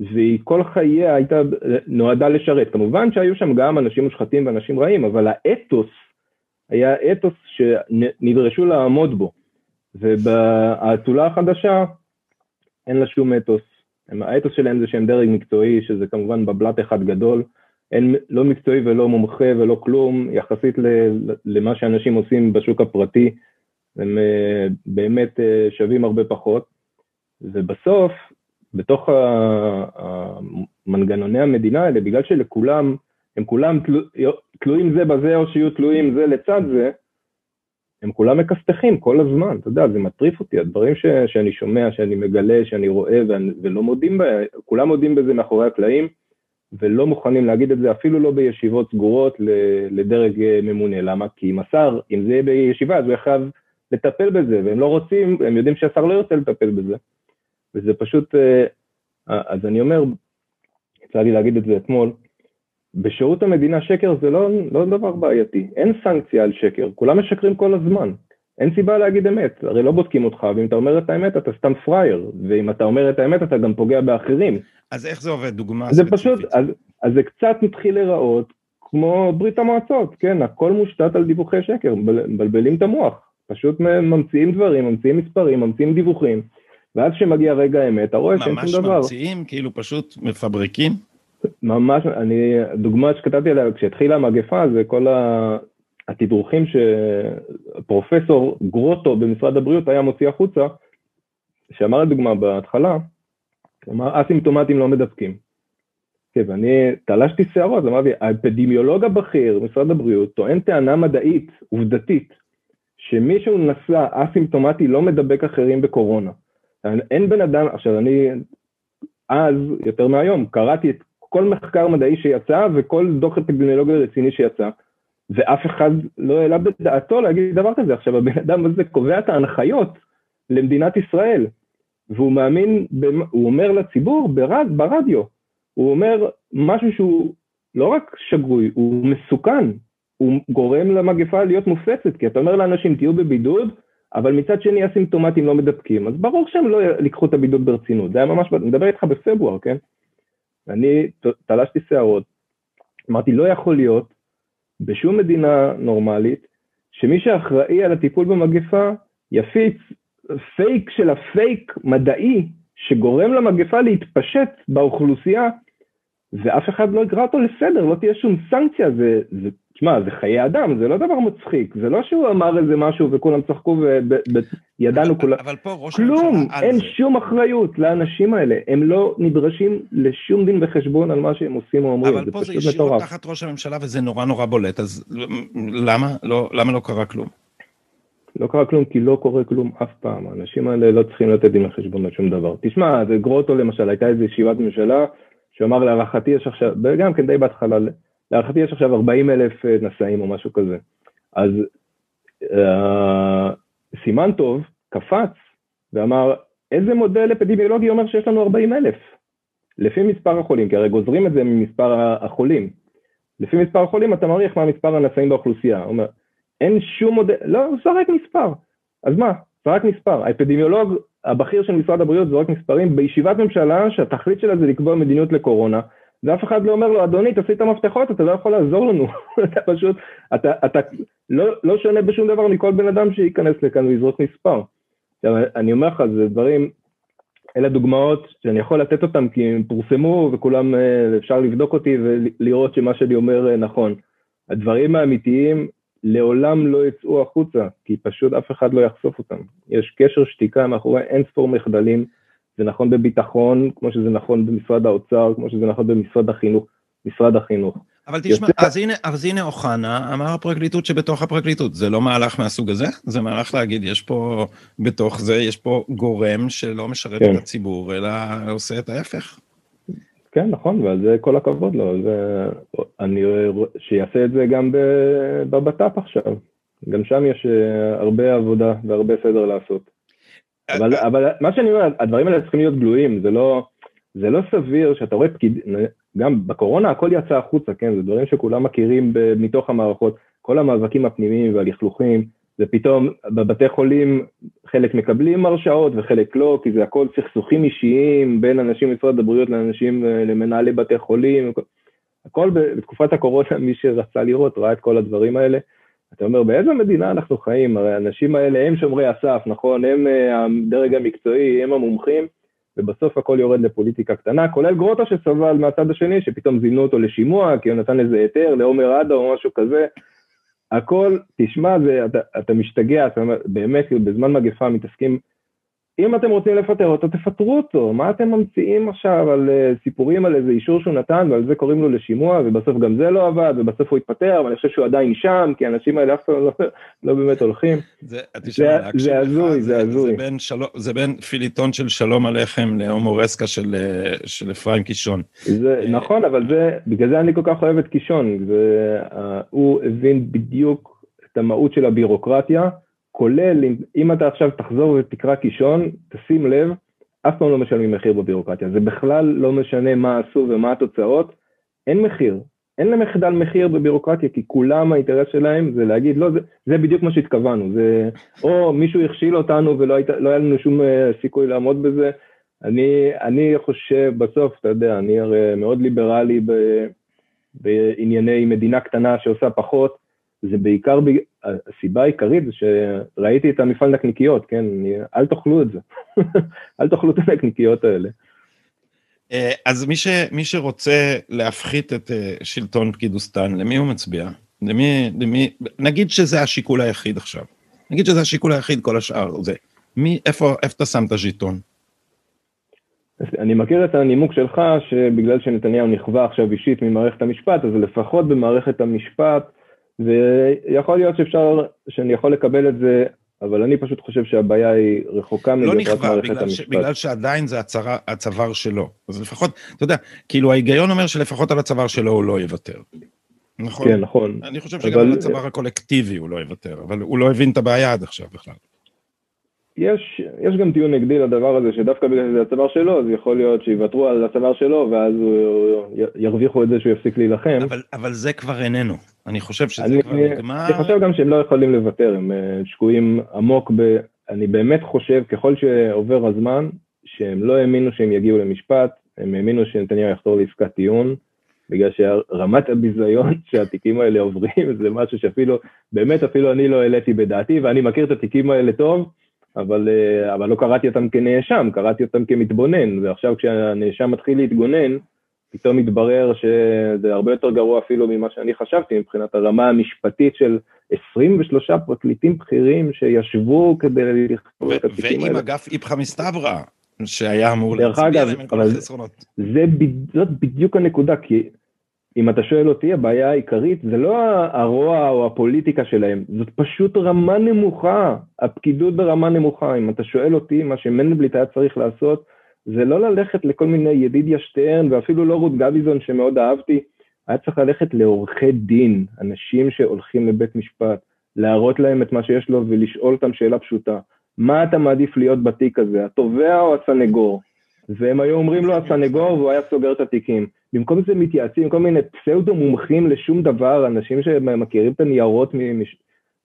והיא כל חייה הייתה נועדה לשרת. כמובן שהיו שם גם אנשים מושחתים ואנשים רעים, אבל האתוס היה אתוס שנדרשו לעמוד בו. ובאצולה החדשה אין לה שום אתוס. האתוס שלהם זה שהם דרג מקצועי, שזה כמובן בבלת אחד גדול. אין לא מקצועי ולא מומחה ולא כלום, יחסית למה שאנשים עושים בשוק הפרטי, הם אה, באמת אה, שווים הרבה פחות. ובסוף, בתוך מנגנוני המדינה האלה, בגלל שלכולם, הם כולם תלויים זה בזה או שיהיו תלויים זה לצד זה, הם כולם מכסתחים כל הזמן, אתה יודע, זה מטריף אותי, הדברים ש, שאני שומע, שאני מגלה, שאני רואה ואני, ולא מודים, בה, כולם מודים בזה מאחורי הקלעים, ולא מוכנים להגיד את זה אפילו לא בישיבות סגורות לדרג אה, ממונה. למה? כי אם השר, אם זה יהיה בישיבה, אז הוא יחייב לטפל בזה, והם לא רוצים, הם יודעים שהשר לא ירצה לטפל בזה. וזה פשוט, אה, אז אני אומר, יצא לי להגיד את זה אתמול, בשירות המדינה שקר זה לא, לא דבר בעייתי, אין סנקציה על שקר, כולם משקרים כל הזמן, אין סיבה להגיד אמת, הרי לא בודקים אותך, ואם אתה אומר את האמת אתה סתם פראייר, ואם אתה אומר את האמת אתה גם פוגע באחרים. אז איך זה עובד? דוגמה זה ספציפית. פשוט, אז, אז זה קצת מתחיל להיראות כמו ברית המועצות, כן, הכל מושתת על דיווחי שקר, מבלבלים את המוח, פשוט ממציאים דברים, ממציאים מספרים, ממציאים דיווחים, ואז כשמגיע רגע האמת, אתה רואה שאין שום דבר. ממש ממציאים? כאילו פשוט מפברקים? ממש, אני, דוגמה שכתבתי עליה, כשהתחילה המגפה זה כל התדרוכים שפרופסור גרוטו במשרד הבריאות היה מוציא החוצה, שאמר לדוגמה בהתחלה, אמר אסימפטומטים לא מדבקים. כן, ואני תלשתי שערות, אמרתי, האפידמיולוג הבכיר במשרד הבריאות טוען טענה מדעית, עובדתית, שמישהו נשא אסימפטומטי לא מדבק אחרים בקורונה. אין בן אדם, עכשיו אני אז, יותר מהיום, קראתי את כל מחקר מדעי שיצא וכל דוח אפידמיולוגיה רציני שיצא, ואף אחד לא העלה בדעתו להגיד דבר כזה. עכשיו, הבן אדם הזה קובע את ההנחיות למדינת ישראל, והוא מאמין, הוא אומר לציבור ברד, ברדיו, הוא אומר משהו שהוא לא רק שגוי, הוא מסוכן, הוא גורם למגפה להיות מופצת, כי אתה אומר לאנשים תהיו בבידוד, אבל מצד שני הסימפטומטים לא מדבקים, אז ברור שהם לא ייקחו את הבידוד ברצינות, זה היה ממש, אני מדבר איתך בפברואר, כן? אני תלשתי שערות, אמרתי לא יכול להיות בשום מדינה נורמלית שמי שאחראי על הטיפול במגפה יפיץ פייק של הפייק מדעי שגורם למגפה להתפשט באוכלוסייה ואף אחד לא יקרא אותו לסדר, לא תהיה שום סנקציה, זה, זה, תשמע, זה חיי אדם, זה לא דבר מצחיק, זה לא שהוא אמר איזה משהו וכולם צחקו וידענו כולם, אבל פה ראש כלום, אין זה. שום אחריות לאנשים האלה, הם לא נדרשים לשום דין וחשבון על מה שהם עושים או אומרים, אבל פה זה ישירות תחת ראש הממשלה וזה נורא נורא בולט, אז למה? לא, למה לא קרה כלום? לא קרה כלום כי לא קורה כלום אף פעם, האנשים האלה לא צריכים לתת דין וחשבון על שום דבר. תשמע, זה גרוטו למשל, הייתה איזו ישיבת ממשלה, שאמר להערכתי יש עכשיו, וגם כן די בהתחלה, להערכתי יש עכשיו 40 אלף אה, נשאים או משהו כזה. אז uh, סימן טוב קפץ ואמר, איזה מודל אפידמיולוגי אומר שיש לנו 40 אלף? לפי מספר החולים, כי הרי גוזרים את זה ממספר החולים. לפי מספר החולים אתה מעריך מה מספר הנשאים באוכלוסייה. הוא אומר, אין שום מודל, לא, הוא זורק מספר. אז מה? זרק מספר. האפידמיולוג הבכיר של משרד הבריאות זורק מספרים בישיבת ממשלה שהתכלית שלה זה לקבוע מדיניות לקורונה, ואף אחד לא אומר לו, אדוני, תעשי את המפתחות, אתה לא יכול לעזור לנו. <laughs> אתה פשוט, אתה, אתה לא, לא שונה בשום דבר מכל בן אדם שייכנס לכאן ויזרוק מספר. אני אומר לך, זה דברים, אלה דוגמאות שאני יכול לתת אותם כי הם פורסמו וכולם, אה, אפשר לבדוק אותי ולראות שמה שאני אומר אה, נכון. הדברים האמיתיים לעולם לא יצאו החוצה, כי פשוט אף אחד לא יחשוף אותם. יש קשר שתיקה מאחורי אין ספור מחדלים, זה נכון בביטחון, כמו שזה נכון במשרד האוצר, כמו שזה נכון במשרד החינוך, משרד החינוך. אבל תשמע, יוצא... אז הנה, אז הנה אוחנה אמר הפרקליטות שבתוך הפרקליטות, זה לא מהלך מהסוג הזה? זה מהלך להגיד, יש פה, בתוך זה, יש פה גורם שלא משרת כן. את הציבור, אלא עושה את ההפך. כן, נכון, ועל זה כל הכבוד לו. זה, אני שיעשה את זה גם בבט"פ עכשיו. גם שם יש אה, הרבה עבודה והרבה סדר לעשות. אבל, אבל מה שאני אומר, הדברים האלה צריכים להיות גלויים, זה לא, זה לא סביר שאתה רואה פקיד, גם בקורונה הכל יצא החוצה, כן, זה דברים שכולם מכירים מתוך המערכות, כל המאבקים הפנימיים והלכלוכים, ופתאום בבתי חולים חלק מקבלים הרשאות וחלק לא, כי זה הכל סכסוכים אישיים בין אנשים במשרד הבריאות לאנשים, אה, למנהלי בתי חולים, הכל בתקופת הקורונה, מי שרצה לראות ראה את כל הדברים האלה. אתה אומר, באיזה מדינה אנחנו חיים? הרי האנשים האלה הם שומרי הסף, נכון? הם אה, הדרג המקצועי, הם המומחים, ובסוף הכל יורד לפוליטיקה קטנה, כולל גרוטה שסבל מהצד השני, שפתאום זימנו אותו לשימוע, כי הוא נתן איזה היתר לעומר אדה או משהו כזה, הכל, תשמע, זה, אתה, אתה משתגע, אתה באמת, בזמן מגפה מתעסקים, אם אתם רוצים לפטר אותו, תפטרו אותו, מה אתם ממציאים עכשיו על uh, סיפורים על איזה אישור שהוא נתן ועל זה קוראים לו לשימוע ובסוף גם זה לא עבד ובסוף הוא התפטר ואני חושב שהוא עדיין שם כי האנשים האלה אף פעם לא, לא באמת הולכים. זה הזוי, זה הזוי. זה בין פיליטון של שלום עליכם להומורסקה של, אה, של אפרים קישון. זה, אה, נכון, אבל זה, בגלל זה אני כל כך אוהב את קישון, זה, uh, הוא הבין בדיוק את המהות של הבירוקרטיה. כולל אם, אם אתה עכשיו תחזור ותקרא קישון, תשים לב, אף פעם לא משלמים מחיר בבירוקרטיה, זה בכלל לא משנה מה עשו ומה התוצאות, אין מחיר, אין למחדל מחיר בבירוקרטיה, כי כולם האינטרס שלהם זה להגיד, לא, זה, זה בדיוק מה שהתכוונו, זה, או מישהו הכשיל אותנו ולא היית, לא היה לנו שום אה, סיכוי לעמוד בזה, אני, אני חושב, בסוף, אתה יודע, אני הרי מאוד ליברלי ב, בענייני מדינה קטנה שעושה פחות, זה בעיקר, הסיבה העיקרית זה שראיתי את המפעל נקניקיות, כן, אל תאכלו את זה, <laughs> אל תאכלו את הנקניקיות האלה. אה, אז מי, ש, מי שרוצה להפחית את אה, שלטון פקידוסטן, למי הוא מצביע? למי, למי, נגיד שזה השיקול היחיד עכשיו, נגיד שזה השיקול היחיד, כל השאר זה, מי, איפה, איפה אתה שם את הז'יטון? אני מכיר את הנימוק שלך שבגלל שנתניהו נכווה עכשיו אישית ממערכת המשפט, אז לפחות במערכת המשפט ויכול להיות שאפשר, שאני יכול לקבל את זה, אבל אני פשוט חושב שהבעיה היא רחוקה לא נכווה, בגלל, ש, בגלל שעדיין זה הצרה, הצוואר שלו. אז לפחות, אתה יודע, כאילו ההיגיון אומר שלפחות על הצוואר שלו הוא לא יוותר. נכון. כן, נכון. אני חושב שגם על הצוואר הקולקטיבי הוא לא יוותר, אבל הוא לא הבין את הבעיה עד עכשיו בכלל. יש, יש גם טיעון נגדי לדבר הזה, שדווקא בגלל שזה הצוואר שלו, אז יכול להיות שיוותרו על הצוואר שלו, ואז הוא, ירוויחו את זה שהוא יפסיק להילחם. אבל, אבל זה כבר איננו. אני חושב שזה אני, כבר נגמר. אני חושב גם שהם לא יכולים לוותר, הם אה, שקועים עמוק ב... אני באמת חושב, ככל שעובר הזמן, שהם לא האמינו שהם יגיעו למשפט, הם האמינו שנתניהו יחזור לעסקת טיעון, בגלל שרמת הביזיון <laughs> שהתיקים האלה עוברים זה משהו שאפילו, באמת אפילו אני לא העליתי בדעתי, ואני מכיר את התיקים האלה טוב, אבל, אה, אבל לא קראתי אותם כנאשם, קראתי אותם כמתבונן, ועכשיו כשהנאשם מתחיל להתגונן, פתאום מתברר שזה הרבה יותר גרוע אפילו ממה שאני חשבתי מבחינת הרמה המשפטית של 23 פרקליטים בכירים שישבו כדי לכתוב את התיקים האלה. ועם אגף איפכא מסתברא, שהיה אמור להצביע עליהם כל החסרונות. זאת בדיוק הנקודה, כי אם אתה שואל אותי, הבעיה העיקרית זה לא הרוע או הפוליטיקה שלהם, זאת פשוט רמה נמוכה, הפקידות ברמה נמוכה. אם אתה שואל אותי, מה שמנדלבליט היה צריך לעשות, זה לא ללכת לכל מיני ידידיה שטרן, ואפילו לא רות גביזון שמאוד אהבתי, היה צריך ללכת לעורכי דין, אנשים שהולכים לבית משפט, להראות להם את מה שיש לו ולשאול אותם שאלה פשוטה. מה אתה מעדיף להיות בתיק הזה, התובע או הסנגור? והם היו אומרים לו הסנגור והוא היה סוגר את התיקים. במקום זה מתייעצים עם כל מיני פסאודו מומחים לשום דבר, אנשים שמכירים את הניירות, מש...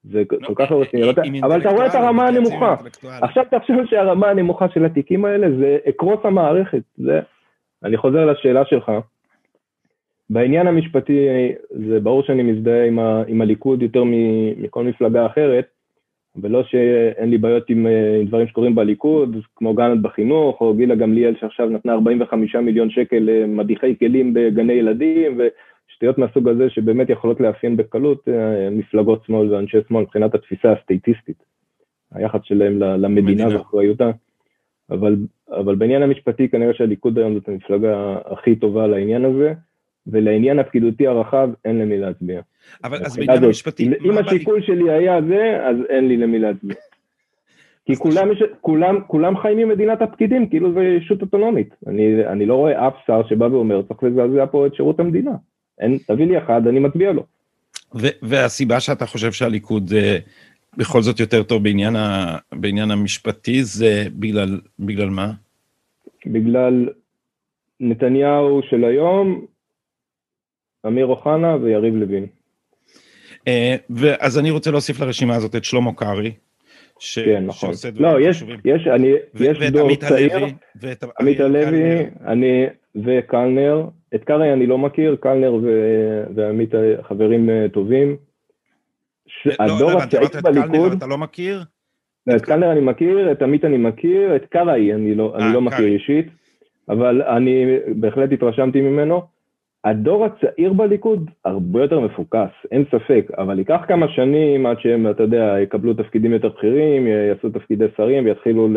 זה כל כך לא רציני, אבל אתה רואה את הרמה הנמוכה. עכשיו תחשוב שהרמה הנמוכה של התיקים האלה זה אקרוס המערכת, זה... אני חוזר לשאלה שלך. בעניין המשפטי, זה ברור שאני מזדהה עם, ה, עם הליכוד יותר מכל מפלגה אחרת, ולא שאין לי בעיות עם, אה, עם דברים שקורים בליכוד, כמו גנת בחינוך, או גילה גמליאל שעכשיו נתנה 45 מיליון שקל למדיחי כלים בגני ילדים, ושטויות מהסוג הזה שבאמת יכולות לאפיין בקלות אה, מפלגות שמאל ואנשי שמאל מבחינת התפיסה הסטייטיסטית, היחס שלהם למדינה ואחריותה. אבל, אבל בעניין המשפטי כנראה שהליכוד היום זאת המפלגה הכי טובה לעניין הזה. ולעניין הפקידותי הרחב אין למי להצביע. אבל אז בעניין המשפטי... אם השיקול שלי היה זה, אז אין לי למי להצביע. כי כולם, יש, כולם, כולם חיים ממדינת הפקידים, כאילו זה ישות אוטונומית. אני, אני לא רואה אף שר שבא ואומר, צריך לזעזע פה את שירות המדינה. אין, תביא לי אחד, אני מצביע לו. והסיבה שאתה חושב שהליכוד אה, בכל זאת יותר טוב בעניין, ה, בעניין המשפטי, זה בגלל, בגלל מה? בגלל נתניהו של היום, אמיר אוחנה ויריב לוין. אה, אז אני רוצה להוסיף לרשימה הזאת את שלמה קרעי. ש... כן, נכון. לא, יש, יש, אני, יש דור צעיר, עמית הלוי, אני וקלנר, את קרעי אני לא מכיר, קלנר ועמית חברים אה, טובים. ש... לא, הדור לא, הצעיר בליכוד... אתה לא מכיר? לא, את קלנר אני מכיר, את עמית אני מכיר, את קרעי אני לא, אני לא מכיר אישית, אבל אני בהחלט התרשמתי ממנו. הדור הצעיר בליכוד הרבה יותר מפוקס, אין ספק, אבל ייקח כמה שנים עד שהם, אתה יודע, יקבלו תפקידים יותר בכירים, יעשו תפקידי שרים ויתחילו, ל...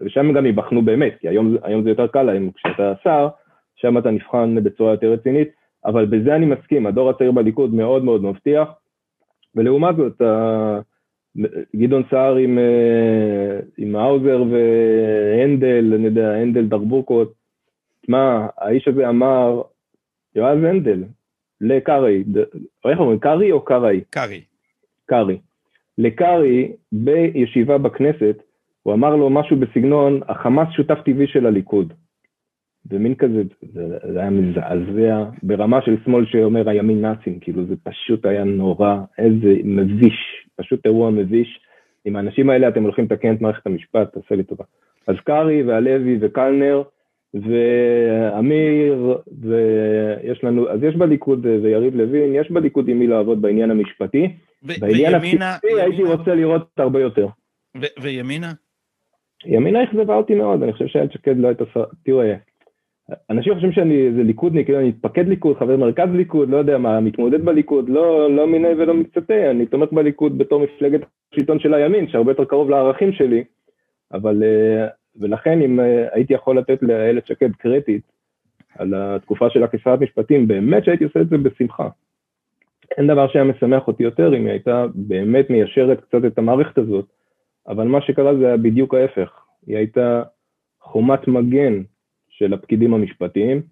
ושם גם ייבחנו באמת, כי היום, היום זה יותר קל להם, כשאתה שר, שם אתה נבחן בצורה יותר רצינית, אבל בזה אני מסכים, הדור הצעיר בליכוד מאוד מאוד מבטיח, ולעומת זאת, גדעון סער עם, אה, עם האוזר והנדל, אני יודע, הנדל דרבוקות, תשמע, האיש הזה אמר, יועז הנדל, לקארי, איך אומרים, קארי או קארי? קארי. קארי. לקארי, בישיבה בכנסת, הוא אמר לו משהו בסגנון, החמאס שותף טבעי של הליכוד. ומין כזה, זה, זה היה מזעזע, ברמה של שמאל שאומר הימין נאצים, כאילו זה פשוט היה נורא, איזה מביש, פשוט אירוע מביש. עם האנשים האלה אתם הולכים לתקן את מערכת המשפט, תעשה לי טובה. אז קארי והלוי וקלנר, ואמיר, ויש לנו, אז יש בליכוד ויריב לוין, יש בליכוד עם מי לעבוד בעניין המשפטי. בעניין הבסיסי הייתי רוצה לראות הרבה יותר. וימינה? ימינה אכזבה אותי מאוד, אני חושב שאיילת שקד לא הייתה, תראה, אנשים חושבים שאני איזה ליכודניק, כאילו אני מתפקד ליכוד, חבר מרכז ליכוד, לא יודע מה, מתמודד בליכוד, לא, לא מיני ולא מקצתה, אני תומך בליכוד בתור מפלגת השלטון של הימין, שהרבה יותר קרוב לערכים שלי, אבל אה, ולכן אם אה, הייתי יכול לתת לאיילת שקד קרדיט על התקופה שלה כשרת משפטים, באמת שהייתי עושה את זה בשמחה. אין דבר שהיה משמח אותי יותר אם היא הייתה באמת מיישרת קצת את המערכת הזאת, אבל מה שקרה זה היה בדיוק ההפך, היא הייתה חומת מגן של הפקידים המשפטיים,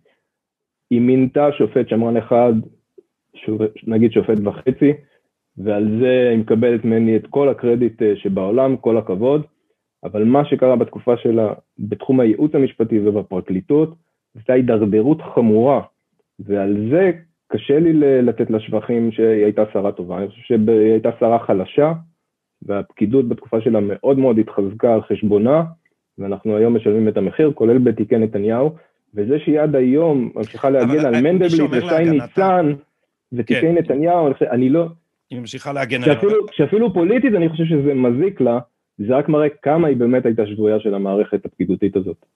היא מינתה שופט שמרן אחד נגיד שופט וחצי, ועל זה היא מקבלת ממני את כל הקרדיט אה, שבעולם, כל הכבוד, אבל מה שקרה בתקופה שלה בתחום הייעוץ המשפטי ובפרקליטות, הייתה הידרדרות חמורה, ועל זה קשה לי לתת לה שבחים שהיא הייתה שרה טובה, אני חושב שהיא הייתה שרה חלשה, והפקידות בתקופה שלה מאוד מאוד התחזקה על חשבונה, ואנחנו היום משלמים את המחיר, כולל בתיקי נתניהו, וזה שהיא עד היום ממשיכה להגן על מנדלבליט ושי ניצן ותיקי כן. נתניהו, אני לא... היא ממשיכה להגן עליו. שאפילו פוליטית אני חושב שזה מזיק לה, זה רק מראה כמה היא באמת הייתה שבויה של המערכת הפקידותית הזאת.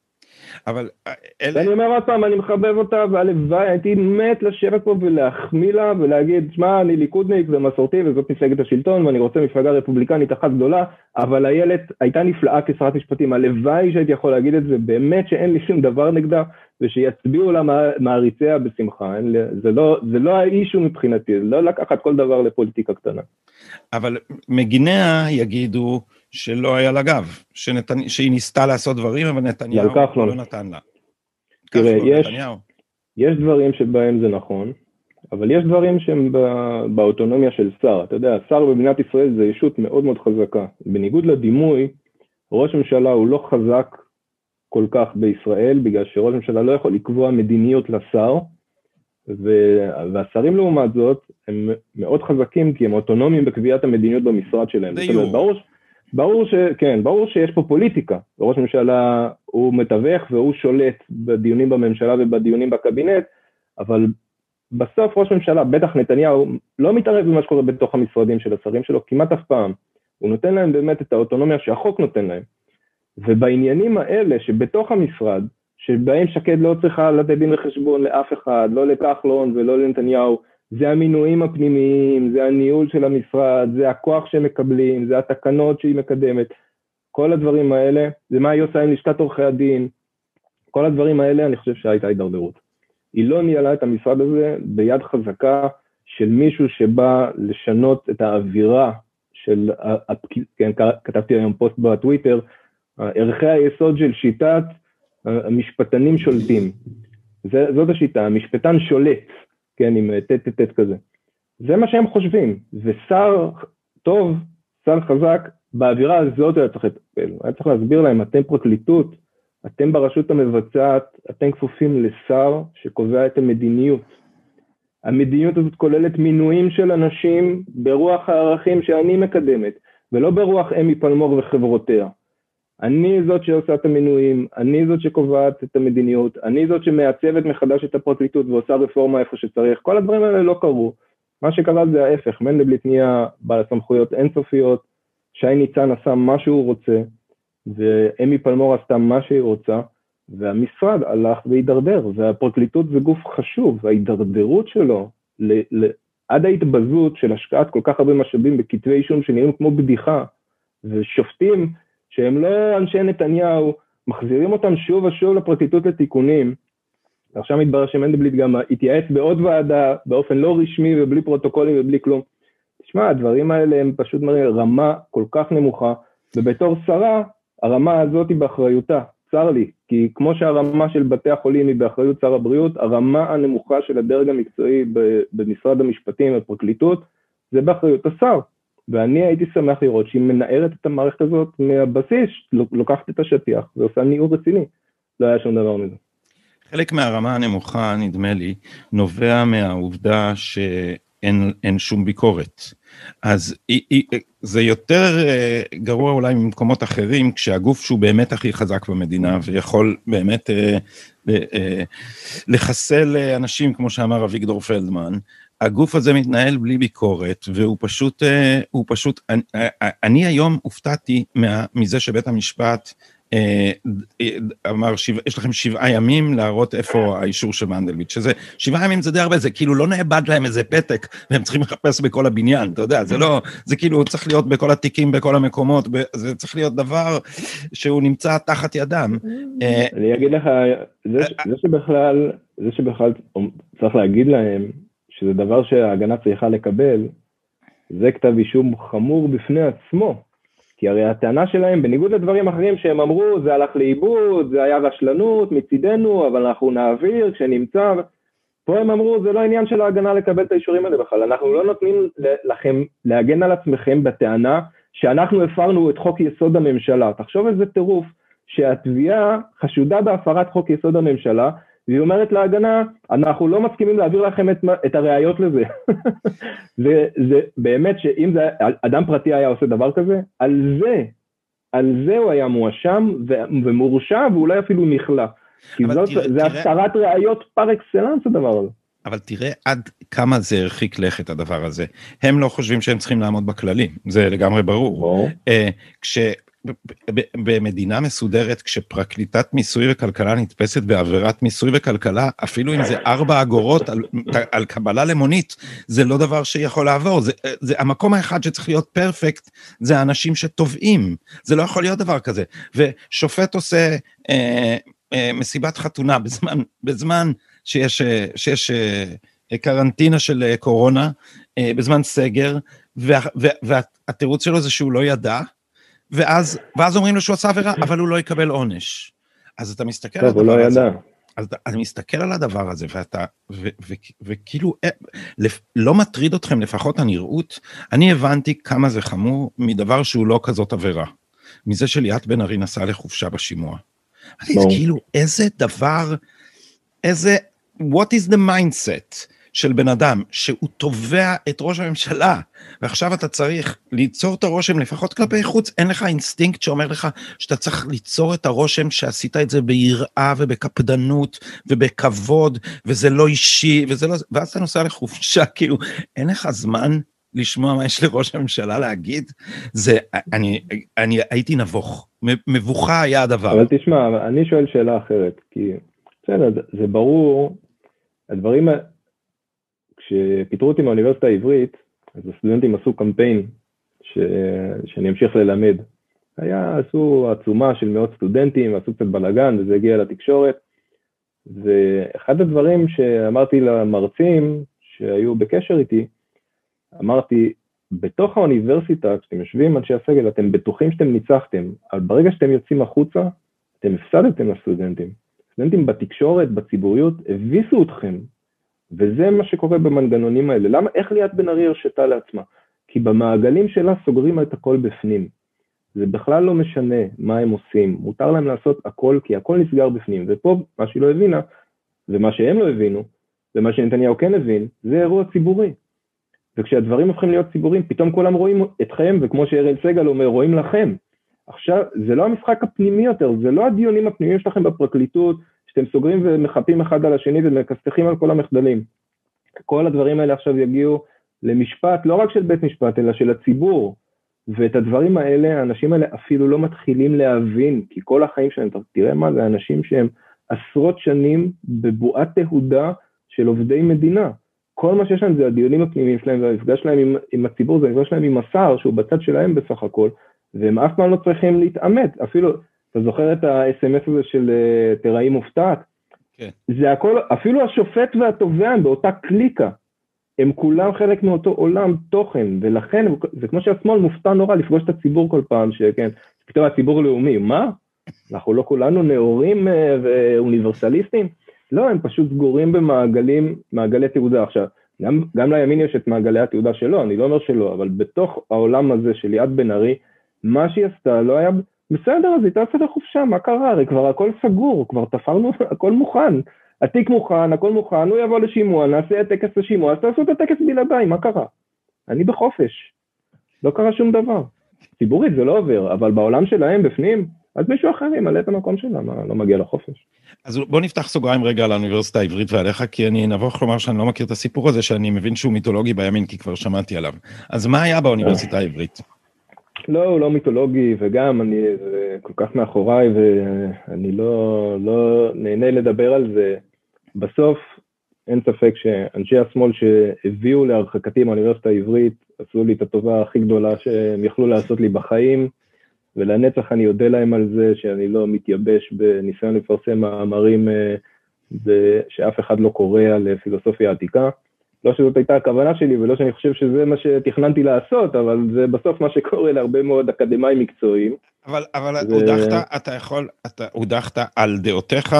אבל אה, אלה... ואני אומר עוד פעם, אני מחבב אותה, והלוואי, הייתי מת לשבת פה ולהחמיא לה ולהגיד, שמע, אני ליכודניק ומסורתי וזאת מפלגת השלטון ואני רוצה מפלגה רפובליקנית אחת גדולה, אבל איילת הייתה נפלאה כשרת משפטים, הלוואי שהייתי יכול להגיד את זה, באמת שאין לי שום דבר נגדה, ושיצביעו לה מעריציה בשמחה, זה, לא, זה לא האישו מבחינתי, זה לא לקחת כל דבר לפוליטיקה קטנה. אבל מגיניה יגידו, שלא היה לה גב, שנתנ... שהיא ניסתה לעשות דברים, אבל נתניהו לא נתן לה. תראה, יש, יש דברים שבהם זה נכון, אבל יש דברים שהם באוטונומיה של שר. אתה יודע, שר במדינת ישראל זה ישות מאוד מאוד חזקה. בניגוד לדימוי, ראש ממשלה הוא לא חזק כל כך בישראל, בגלל שראש ממשלה לא יכול לקבוע מדיניות לשר, והשרים לעומת זאת הם מאוד חזקים כי הם אוטונומיים בקביעת המדיניות במשרד שלהם. ברור, ברור ש... כן, ברור שיש פה פוליטיקה, וראש ממשלה הוא מתווך והוא שולט בדיונים בממשלה ובדיונים בקבינט, אבל בסוף ראש ממשלה, בטח נתניהו, לא מתערב במה שקורה בתוך המשרדים של השרים שלו כמעט אף פעם. הוא נותן להם באמת את האוטונומיה שהחוק נותן להם. ובעניינים האלה שבתוך המשרד, שבהם שקד לא צריכה לתת דין וחשבון לאף אחד, לא לכחלון ולא לנתניהו, זה המינויים הפנימיים, זה הניהול של המשרד, זה הכוח שהם מקבלים, זה התקנות שהיא מקדמת. כל הדברים האלה, זה מה היא עושה עם לשכת עורכי הדין. כל הדברים האלה, אני חושב שהייתה הידרדרות. היא לא ניהלה את המשרד הזה ביד חזקה של מישהו שבא לשנות את האווירה של, כן, כתבתי היום פוסט בטוויטר, ערכי היסוד של שיטת המשפטנים שולטים. זאת השיטה, המשפטן שולט. כן, עם טט טט טט כזה. זה מה שהם חושבים, ושר טוב, שר חזק, באווירה הזאת היה צריך לטפל, היה צריך להסביר להם, אתם פרקליטות, אתם ברשות המבצעת, אתם כפופים לשר שקובע את המדיניות. המדיניות הזאת כוללת מינויים של אנשים ברוח הערכים שאני מקדמת, ולא ברוח אמי פלמור וחברותיה. אני זאת שעושה את המינויים, אני זאת שקובעת את המדיניות, אני זאת שמעצבת מחדש את הפרקליטות ועושה רפורמה איפה שצריך, כל הדברים האלה לא קרו. מה שקרה זה ההפך, מנדלבליט נהיה בעל סמכויות אינסופיות, שי ניצן עשה מה שהוא רוצה, ואמי פלמור עשתה מה שהיא רוצה, והמשרד הלך והידרדר, והפרקליטות זה גוף חשוב, וההידרדרות שלו ל, ל, עד ההתבזות של השקעת כל כך הרבה משאבים בכתבי אישום שנראים כמו בדיחה, ושופטים שהם לא אנשי נתניהו, מחזירים אותם שוב ושוב לפרקליטות לתיקונים. עכשיו מתברר שמנדלבליט גם התייעץ בעוד ועדה באופן לא רשמי ובלי פרוטוקולים ובלי כלום. תשמע, הדברים האלה הם פשוט מראים רמה כל כך נמוכה, ובתור שרה, הרמה הזאת היא באחריותה, צר לי, כי כמו שהרמה של בתי החולים היא באחריות שר הבריאות, הרמה הנמוכה של הדרג המקצועי במשרד המשפטים ובפרקליטות זה באחריות השר. ואני הייתי שמח לראות שהיא מנערת את המערכת הזאת מהבסיס, לוקחת את השטיח ועושה ניעור רציני. לא היה שום דבר מזה. חלק מהרמה הנמוכה, נדמה לי, נובע מהעובדה שאין שום ביקורת. אז זה יותר אה, גרוע אולי ממקומות אחרים, כשהגוף שהוא באמת הכי חזק במדינה ויכול באמת אה, אה, לחסל אנשים, כמו שאמר אביגדור פלדמן, הגוף הזה מתנהל בלי ביקורת, והוא פשוט, אה, הוא פשוט, אני, אה, אה, אני היום הופתעתי מזה שבית המשפט אמר, שבע, יש לכם שבעה ימים להראות איפה האישור של מנדלבליט, שזה, שבעה ימים זה די הרבה, זה כאילו לא נאבד להם איזה פתק, והם צריכים לחפש בכל הבניין, אתה יודע, זה לא, זה כאילו צריך להיות בכל התיקים, בכל המקומות, זה צריך להיות דבר שהוא נמצא תחת ידם. אני אגיד לך, זה, זה שבכלל, זה שבכלל צריך להגיד להם, שזה דבר שההגנה צריכה לקבל, זה כתב אישום חמור בפני עצמו. כי הרי הטענה שלהם, בניגוד לדברים אחרים שהם אמרו, זה הלך לאיבוד, זה היה רשלנות מצידנו, אבל אנחנו נעביר כשנמצא, פה הם אמרו, זה לא עניין של ההגנה לקבל את האישורים האלה בכלל, אנחנו לא נותנים לכם להגן על עצמכם בטענה שאנחנו הפרנו את חוק יסוד הממשלה. תחשוב איזה טירוף, שהתביעה חשודה בהפרת חוק יסוד הממשלה, והיא אומרת להגנה, אנחנו לא מסכימים להעביר לכם את, את הראיות לזה. <laughs> וזה באמת שאם זה, אדם פרטי היה עושה דבר כזה, על זה, על זה הוא היה מואשם ומורשע ואולי אפילו נכלא. כי זאת, תראה, זה הסתרת ראיות פר אקסלנס הדבר הזה. אבל תראה עד כמה זה הרחיק לכת הדבר הזה. הם לא חושבים שהם צריכים לעמוד בכללים, זה לגמרי ברור. ברור. אה, כש... במדינה מסודרת כשפרקליטת מיסוי וכלכלה נתפסת בעבירת מיסוי וכלכלה אפילו אם זה ארבע אגורות על, על קבלה למונית זה לא דבר שיכול לעבור זה, זה המקום האחד שצריך להיות פרפקט זה האנשים שתובעים זה לא יכול להיות דבר כזה ושופט עושה אה, אה, מסיבת חתונה בזמן בזמן שיש שיש אה, קרנטינה של אה, קורונה אה, בזמן סגר וה, וה, והתירוץ שלו זה שהוא לא ידע. ואז, ואז אומרים לו שהוא עשה עבירה, אבל הוא לא יקבל עונש. אז אתה מסתכל על הדבר הזה. לא אז אתה מסתכל על הדבר הזה ואתה, ו, ו, וכאילו, אה, לא מטריד אתכם לפחות הנראות, אני הבנתי כמה זה חמור מדבר שהוא לא כזאת עבירה. מזה שליאת בן ארי נסעה לחופשה בשימוע. אני כאילו, איזה דבר, איזה, what is the mindset? של בן אדם שהוא תובע את ראש הממשלה ועכשיו אתה צריך ליצור את הרושם לפחות כלפי חוץ אין לך אינסטינקט שאומר לך שאתה צריך ליצור את הרושם שעשית את זה ביראה ובקפדנות ובכבוד וזה לא אישי וזה לא ואז אתה נוסע לחופשה כאילו אין לך זמן לשמוע מה יש לראש הממשלה להגיד זה אני אני הייתי נבוך מבוכה היה הדבר. אבל תשמע אני שואל שאלה אחרת כי בסדר זה ברור הדברים כשפיטרו אותי מהאוניברסיטה העברית, אז הסטודנטים עשו קמפיין ש... שאני אמשיך ללמד. היה, עשו עצומה של מאות סטודנטים, עשו קצת בלאגן וזה הגיע לתקשורת. ואחד הדברים שאמרתי למרצים שהיו בקשר איתי, אמרתי, בתוך האוניברסיטה, כשאתם יושבים אנשי הסגל, אתם בטוחים שאתם ניצחתם, אבל ברגע שאתם יוצאים החוצה, אתם הפסדתם לסטודנטים. סטודנטים בתקשורת, בציבוריות, הביסו אתכם, וזה מה שקורה במנגנונים האלה. למה, איך ליאת בן ארי הרשתה לעצמה? כי במעגלים שלה סוגרים את הכל בפנים. זה בכלל לא משנה מה הם עושים, מותר להם לעשות הכל כי הכל נסגר בפנים. ופה מה שהיא לא הבינה, ומה שהם לא הבינו, ומה שנתניהו כן הבין, זה אירוע ציבורי. וכשהדברים הופכים להיות ציבוריים, פתאום כולם רואים אתכם, וכמו שאראל סגל אומר, רואים לכם. עכשיו, זה לא המשחק הפנימי יותר, זה לא הדיונים הפנימיים שלכם בפרקליטות, שאתם סוגרים ומחפים אחד על השני ומכסתכים על כל המחדלים. כל הדברים האלה עכשיו יגיעו למשפט, לא רק של בית משפט, אלא של הציבור. ואת הדברים האלה, האנשים האלה אפילו לא מתחילים להבין, כי כל החיים שלהם, תראה מה זה, אנשים שהם עשרות שנים בבועת תהודה של עובדי מדינה. כל מה שיש להם זה הדיונים הפנימיים שלהם והמפגש שלהם עם, עם הציבור, זה המפגש שלהם עם השר, שהוא בצד שלהם בסך הכל, והם אף פעם לא צריכים להתעמת, אפילו, אתה זוכר את ה-SMS הזה של אה, תראי מופתעת? כן. זה הכל, אפילו השופט והתובע הם באותה קליקה. הם כולם חלק מאותו עולם תוכן, ולכן זה כמו שהשמאל מופתע נורא לפגוש את הציבור כל פעם, שכן, פתאום הציבור לאומי, מה? אנחנו לא כולנו נאורים אה, ואוניברסליסטים? לא, הם פשוט סגורים במעגלים, מעגלי תעודה. עכשיו, גם, גם לימין יש את מעגלי התעודה שלו, אני לא אומר שלא, אבל בתוך העולם הזה של ליאת בן ארי, מה שהיא עשתה לא היה בסדר, אז היא טסה לחופשה, מה קרה? הרי כבר הכל סגור, כבר תפרנו, <laughs> הכל מוכן. התיק מוכן, הכל מוכן, הוא יבוא לשימוע, נעשה את טקס השימוע, אז תעשו את הטקס בלעדיי, מה קרה? אני בחופש. לא קרה שום דבר. ציבורית זה לא עובר, אבל בעולם שלהם בפנים, אז מישהו אחר ימלא את המקום שלה, מה, לא מגיע לחופש. אז בוא נפתח סוגריים רגע על האוניברסיטה העברית ועליך, כי אני נבוך לומר שאני לא מכיר את הסיפור הזה, שאני מבין שהוא מיתולוגי בימין, כי כבר שמעתי עליו. אז מה היה באוניברסיטה העברית? לא, הוא לא מיתולוגי, וגם אני כל כך מאחוריי, ואני לא, לא נהנה לדבר על זה. בסוף, אין ספק שאנשי השמאל שהביאו להרחקתי מהאוניברסיטה העברית, עשו לי את הטובה הכי גדולה שהם יכלו לעשות לי בחיים, ולנצח אני אודה להם על זה שאני לא מתייבש בניסיון לפרסם מאמרים אה, שאף אחד לא קורא על פילוסופיה עתיקה. לא שזאת הייתה הכוונה שלי ולא שאני חושב שזה מה שתכננתי לעשות, אבל זה בסוף מה שקורה להרבה מאוד אקדמאים מקצועיים. אבל, אבל ו... הודחת, אתה יכול, אתה הודחת על דעותיך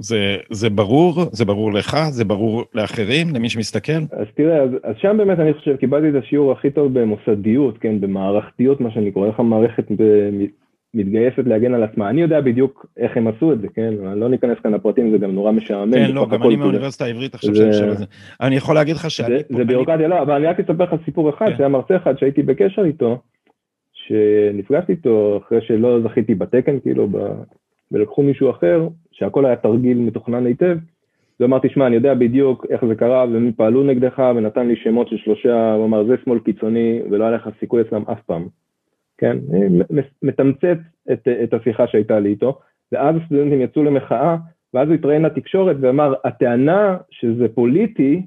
זה, זה ברור? זה ברור לך? זה ברור לאחרים? למי שמסתכל? אז תראה, אז, אז שם באמת אני חושב, קיבלתי את השיעור הכי טוב במוסדיות, כן, במערכתיות, מה שאני קורא, איך המערכת מתגייסת להגן על עצמה. אני יודע בדיוק איך הם עשו את זה, כן? לא ניכנס כאן לפרטים, זה גם נורא משעמם. כן, לא, גם אני מהאוניברסיטה העברית עכשיו שאני חושב על זה. אני יכול להגיד לך שאני... זה ביורוקרטיה, לא, אבל אני רק אספר לך סיפור אחד, כן. שהיה מרצה אחד שהייתי בקשר איתו, שנפגשתי איתו אחרי שלא זכיתי בתקן, כאילו, ולקחו מישהו אחר, שהכל היה תרגיל מתוכנן היטב, ואמרתי, שמע, אני יודע בדיוק איך זה קרה, והם פעלו נגדך, ונתן לי שמות של שלושה, הוא אמר, זה שמאל קיצוני, ולא היה לך סיכוי אצלם אף פעם. כן, מתמצת את, את השיחה שהייתה לי איתו, ואז הסטודנטים יצאו למחאה, ואז הוא התראיין לתקשורת ואמר, הטענה שזה פוליטי,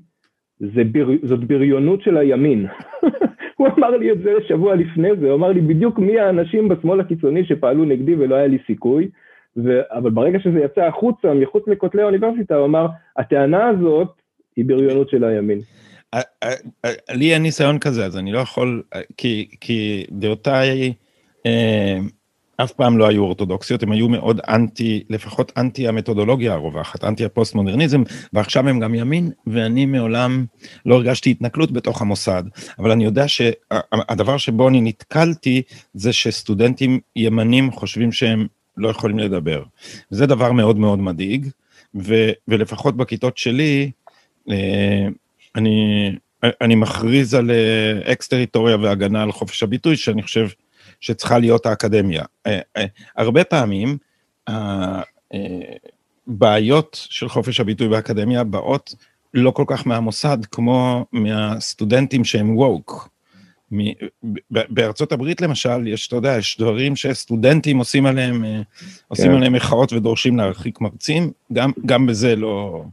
זה בר, זאת בריונות של הימין. <laughs> הוא אמר לי את זה שבוע לפני זה, הוא אמר לי בדיוק מי האנשים בשמאל הקיצוני שפעלו נגדי ולא היה לי סיכוי, ו... אבל ברגע שזה יצא החוצה, מחוץ לכותלי האוניברסיטה, הוא אמר, הטענה הזאת היא בריונות של הימין. לי אין ניסיון כזה, אז אני לא יכול, כי, כי דעותיי אה, אף פעם לא היו אורתודוקסיות, הם היו מאוד אנטי, לפחות אנטי המתודולוגיה הרווחת, אנטי הפוסט-מודרניזם, ועכשיו הם גם ימין, ואני מעולם לא הרגשתי התנכלות בתוך המוסד. אבל אני יודע שהדבר שבו אני נתקלתי, זה שסטודנטים ימנים חושבים שהם לא יכולים לדבר. זה דבר מאוד מאוד מדאיג, ולפחות בכיתות שלי, אה, אני, אני מכריז על אקס טריטוריה והגנה על חופש הביטוי, שאני חושב שצריכה להיות האקדמיה. אה, אה, הרבה פעמים, הבעיות של חופש הביטוי באקדמיה באות לא כל כך מהמוסד כמו מהסטודנטים שהם ווק. בארצות הברית למשל, יש, אתה יודע, יש דברים שסטודנטים עושים עליהם, כן. עושים עליהם מחאות ודורשים להרחיק מרצים, גם, גם בזה לא...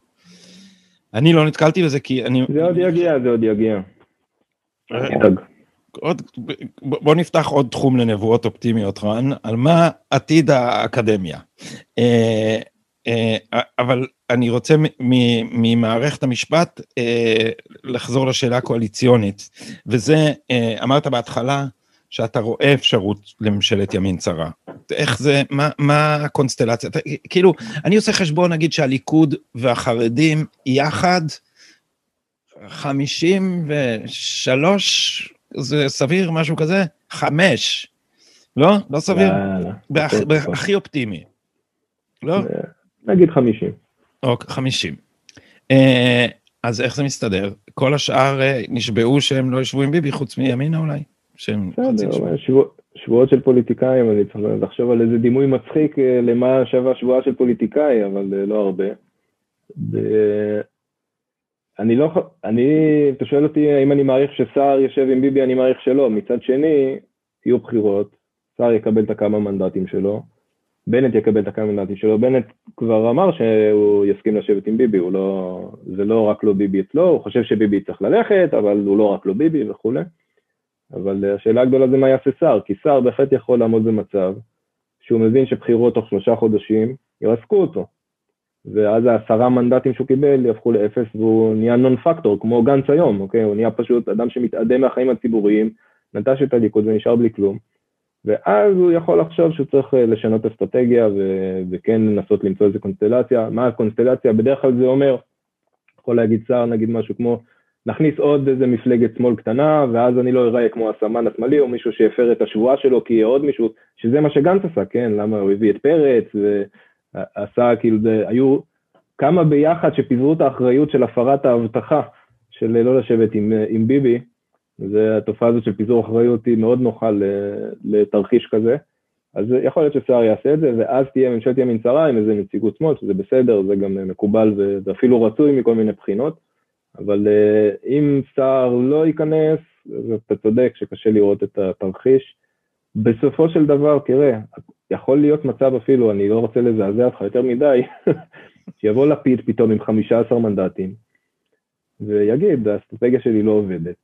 אני לא נתקלתי בזה כי אני... זה עוד יגיע, זה עוד יגיע. אה, עוד, בוא נפתח עוד תחום לנבואות אופטימיות, רן, על מה עתיד האקדמיה. אה, אה, אבל אני רוצה ממערכת המשפט לחזור לשאלה הקואליציונית, וזה, אמרת בהתחלה, שאתה רואה אפשרות לממשלת ימין צרה. איך זה, מה, מה הקונסטלציה? כאילו, אני עושה חשבון, נגיד שהליכוד והחרדים יחד, 53, זה סביר, משהו כזה? חמש. לא? לא סביר? הכי אופטימי. לא? נגיד 50. אוקיי, 50. אה, אז איך זה מסתדר? כל השאר אה, נשבעו שהם לא ישבו עם ביבי, חוץ מימינה אולי? שהם בסדר, שבוע, שבועות של פוליטיקאים, אני צריך לחשוב על איזה דימוי מצחיק אה, למה שווה שבועה של פוליטיקאי, אבל אה, לא הרבה. ו... אני לא, אני, אתה שואל אותי האם אני מעריך שסער יושב עם ביבי, אני מעריך שלא. מצד שני, יהיו בחירות, סער יקבל את הכמה מנדטים שלו, בנט יקבל את הכמה מנדטים שלו, בנט כבר אמר שהוא יסכים לשבת עם ביבי, הוא לא, זה לא רק לא ביבי אצלו, הוא חושב שביבי צריך ללכת, אבל הוא לא רק לא ביבי וכולי. אבל אה, השאלה הגדולה זה מה יעשה שר, כי שר בהחלט יכול לעמוד במצב שהוא מבין שבחירות תוך שלושה חודשים ירסקו אותו. ואז העשרה מנדטים שהוא קיבל יהפכו לאפס והוא נהיה נון פקטור, כמו גנץ היום, אוקיי? הוא נהיה פשוט אדם שמתאדם מהחיים הציבוריים, נטש את הליכוד ונשאר בלי כלום. ואז הוא יכול לחשוב שהוא צריך אה, לשנות אסטרטגיה ו- וכן לנסות למצוא איזה קונסטלציה. מה הקונסטלציה? בדרך כלל זה אומר, יכול להגיד שר, נגיד משהו כמו, נכניס עוד איזה מפלגת שמאל קטנה, ואז אני לא אראה כמו הסמן השמאלי, או מישהו שהפר את השבועה שלו, כי יהיה עוד מישהו, שזה מה שגנץ עשה, כן? למה הוא הביא את פרץ, ועשה כאילו, זה, היו כמה ביחד שפיזרו את האחריות של הפרת ההבטחה, של לא לשבת עם, עם ביבי, והתופעה הזאת של פיזור אחריות היא מאוד נוחה לתרחיש כזה. אז יכול להיות שסער יעשה את זה, ואז תהיה ממשלת ימין צרה עם איזה נציגות שמאל, שזה בסדר, זה גם מקובל ואפילו רצוי מכל מיני בחינות. אבל uh, אם סער לא ייכנס, אז אתה צודק שקשה לראות את התרחיש. בסופו של דבר, תראה, יכול להיות מצב אפילו, אני לא רוצה לזעזע אותך יותר מדי, <laughs> שיבוא לפיד פתאום עם 15 מנדטים, ויגיד, האסטרטגיה שלי לא עובדת,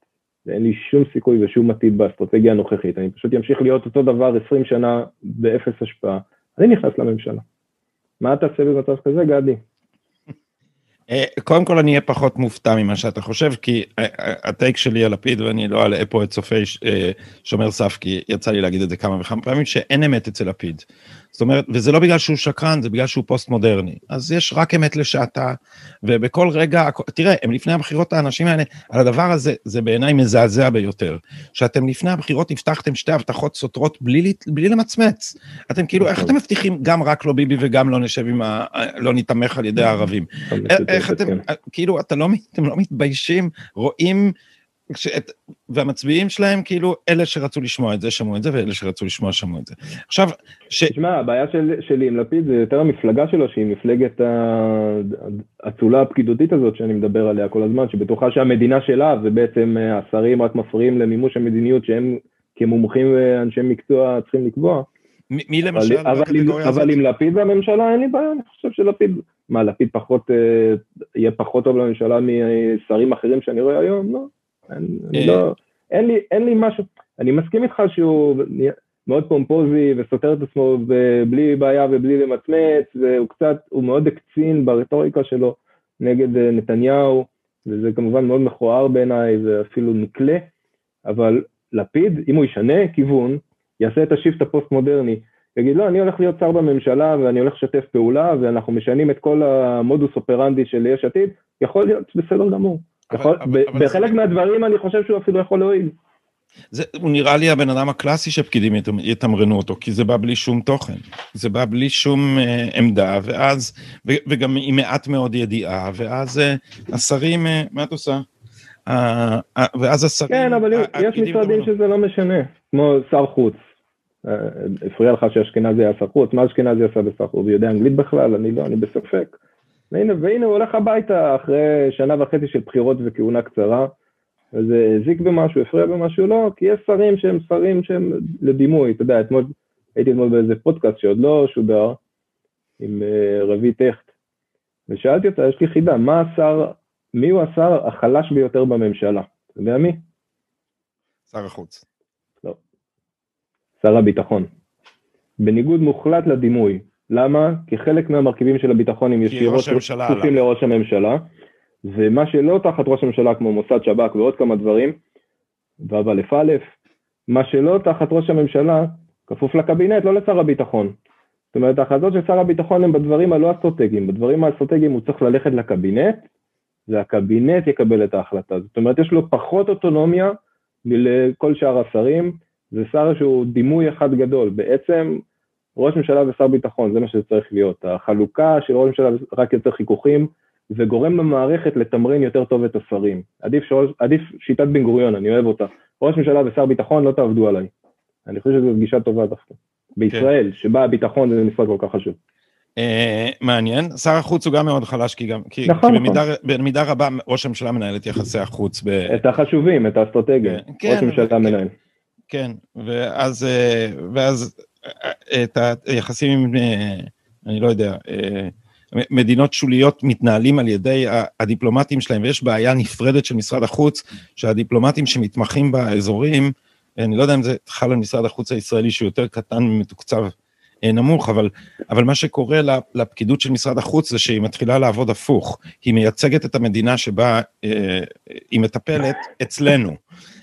ואין לי שום סיכוי ושום עתיד באסטרטגיה הנוכחית, אני פשוט אמשיך להיות אותו דבר 20 שנה באפס השפעה, אני נכנס לממשלה. מה תעשה במצב כזה, גדי? אה, קודם כל אני אהיה פחות מופתע ממה שאתה חושב, כי אה, אה, הטייק שלי על לפיד, ואני לא אלאה פה את צופי שומר סף, כי יצא לי להגיד את זה כמה וכמה פעמים, שאין אמת אצל לפיד. זאת אומרת, וזה לא בגלל שהוא שקרן, זה בגלל שהוא פוסט-מודרני. אז יש רק אמת לשעתה, ובכל רגע, תראה, הם לפני הבחירות, האנשים האלה, על הדבר הזה, זה בעיניי מזעזע ביותר. שאתם לפני הבחירות הבטחתם שתי הבטחות סותרות בלי, בלי למצמץ. אתם כאילו, איך אתם מבטיחים גם רק לא ביבי וגם לא נשב עם ה... לא נתמך על ידי הערבים? איך אתם, כאילו, אתם לא מתביישים, רואים... שאת, והמצביעים שלהם, כאילו, אלה שרצו לשמוע את זה שמעו את זה, ואלה שרצו לשמוע שמעו את זה. עכשיו, ש... תשמע, הבעיה של, שלי עם לפיד זה יותר המפלגה שלו, שהיא מפלגת האצולה הפקידותית הזאת שאני מדבר עליה כל הזמן, שבטוחה שהמדינה שלה, ובעצם אה, השרים רק מפריעים למימוש המדיניות שהם כמומחים ואנשי מקצוע צריכים לקבוע. מי למשל? אבל, אבל, אבל עם לפיד והממשלה אין לי בעיה, אני חושב שלפיד, מה, לפיד פחות, אה, יהיה פחות טוב לממשלה משרים אחרים שאני רואה היום? לא. אני לא, אין לי, אין לי משהו, אני מסכים איתך שהוא מאוד פומפוזי וסותר את עצמו בלי בעיה ובלי למצמץ, והוא קצת, הוא מאוד הקצין ברטוריקה שלו נגד אה, נתניהו, וזה כמובן מאוד מכוער בעיניי ואפילו נקלה, אבל לפיד, אם הוא ישנה כיוון, יעשה את ה shift הפוסט-מודרני, יגיד, לא, אני הולך להיות שר בממשלה ואני הולך לשתף פעולה ואנחנו משנים את כל המודוס אופרנדי של יש עתיד, יכול להיות בסדר גמור. יכול, אבל, אבל בחלק זה... מהדברים אני חושב שהוא אפילו יכול להועיל. זה, הוא נראה לי הבן אדם הקלאסי שפקידים יתמרנו אותו, כי זה בא בלי שום תוכן. זה בא בלי שום אה, עמדה, ואז, ו, וגם עם מעט מאוד ידיעה, ואז אה, השרים, אה, מה את עושה? אה, אה, ואז השרים... כן, אבל יש משרדים שזה לא משנה, כמו שר חוץ. אה, הפריע לך שאשכנזי היה שר חוץ, מה אשכנזי עשה בשר חוץ? הוא יודע אנגלית בכלל? אני לא, אני בספק. והנה, והנה הוא הולך הביתה אחרי שנה וחצי של בחירות וכהונה קצרה, וזה הזיק במשהו, הפריע במשהו, לא, כי יש שרים שהם שרים שהם לדימוי, אתה יודע, אתמול, הייתי אתמול באיזה פודקאסט שעוד לא שודר, עם uh, רבי טכט, ושאלתי אותה, יש לי חידה, מה השר, מי הוא השר החלש ביותר בממשלה? אתה יודע מי? שר החוץ. לא. שר הביטחון. בניגוד מוחלט לדימוי, למה? כי חלק מהמרכיבים של הביטחון הם ישירות כפופים לראש הממשלה, ומה שלא תחת ראש הממשלה כמו מוסד שב"כ ועוד כמה דברים, ואבל א', מה שלא תחת ראש הממשלה כפוף לקבינט, לא לשר הביטחון. זאת אומרת, ההחלטות של שר הביטחון הן בדברים הלא אסטרטגיים, בדברים האסטרטגיים הוא צריך ללכת לקבינט, והקבינט יקבל את ההחלטה. זאת אומרת, יש לו פחות אוטונומיה מלכל שאר השרים, זה שר שהוא דימוי אחד גדול. בעצם ראש ממשלה ושר ביטחון, זה מה שזה צריך להיות. החלוקה של ראש ממשלה רק יוצר חיכוכים, וגורם למערכת לתמרן יותר טוב את השרים. עדיף, שראש, עדיף שיטת בן גוריון, אני אוהב אותה. ראש ממשלה ושר ביטחון, לא תעבדו עליי. אני חושב שזו גישה טובה דווקא. בישראל, כן. שבה הביטחון זה משרד כל כך חשוב. Uh, מעניין, שר החוץ הוא גם מאוד חלש, כי גם, כי, נכון, כי במידה, נכון. במידה רבה ראש הממשלה מנהל את יחסי החוץ. ב... את החשובים, את האסטרטגיה, כן, ראש הממשלה כן, מנהל. כן, ואז, אה, ואז את היחסים עם, אה, אני לא יודע, אה, מדינות שוליות מתנהלים על ידי הדיפלומטים שלהם, ויש בעיה נפרדת של משרד החוץ, שהדיפלומטים שמתמחים באזורים, אני לא יודע אם זה חל על משרד החוץ הישראלי שהוא יותר קטן ומתוקצב אה, נמוך, אבל, אבל מה שקורה לפקידות של משרד החוץ זה שהיא מתחילה לעבוד הפוך, היא מייצגת את המדינה שבה אה, היא מטפלת אצלנו.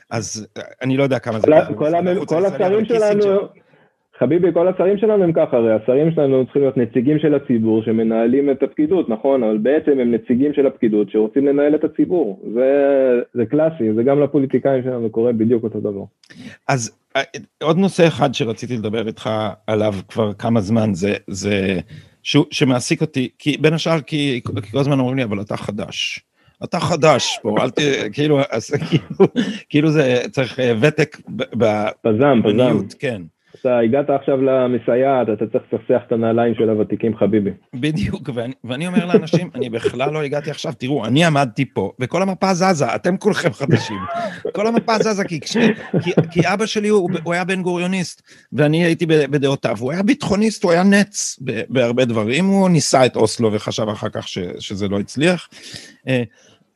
אז אני לא יודע כמה זה... כל, כל, כל השרים שלנו... חביבי, כל השרים שלנו הם ככה, הרי השרים שלנו צריכים להיות נציגים של הציבור שמנהלים את הפקידות, נכון? אבל בעצם הם נציגים של הפקידות שרוצים לנהל את הציבור. זה, זה קלאסי, זה גם לפוליטיקאים שלנו קורה בדיוק אותו דבר. אז אה, עוד נושא אחד שרציתי לדבר איתך עליו כבר כמה זמן, זה, זה ש, שמעסיק אותי, כי בין השאר כי, כי כל הזמן אומרים לי, אבל אתה חדש. אתה חדש פה, אל ת... <laughs> כאילו, אז, כאילו, כאילו זה צריך אה, ותק ב... פזם, פזם. כן. אתה הגעת עכשיו למסייעת, אתה צריך לסכסך את הנעליים של הוותיקים חביבי. בדיוק, ואני, ואני אומר לאנשים, אני בכלל לא הגעתי עכשיו, תראו, אני עמדתי פה, וכל המפה זזה, אתם כולכם חדשים. כל המפה זזה, כי, כי, כי, כי אבא שלי הוא, הוא היה בן גוריוניסט, ואני הייתי בדעותיו, הוא היה ביטחוניסט, הוא היה נץ בהרבה דברים, הוא ניסה את אוסלו וחשב אחר כך ש, שזה לא הצליח. אה,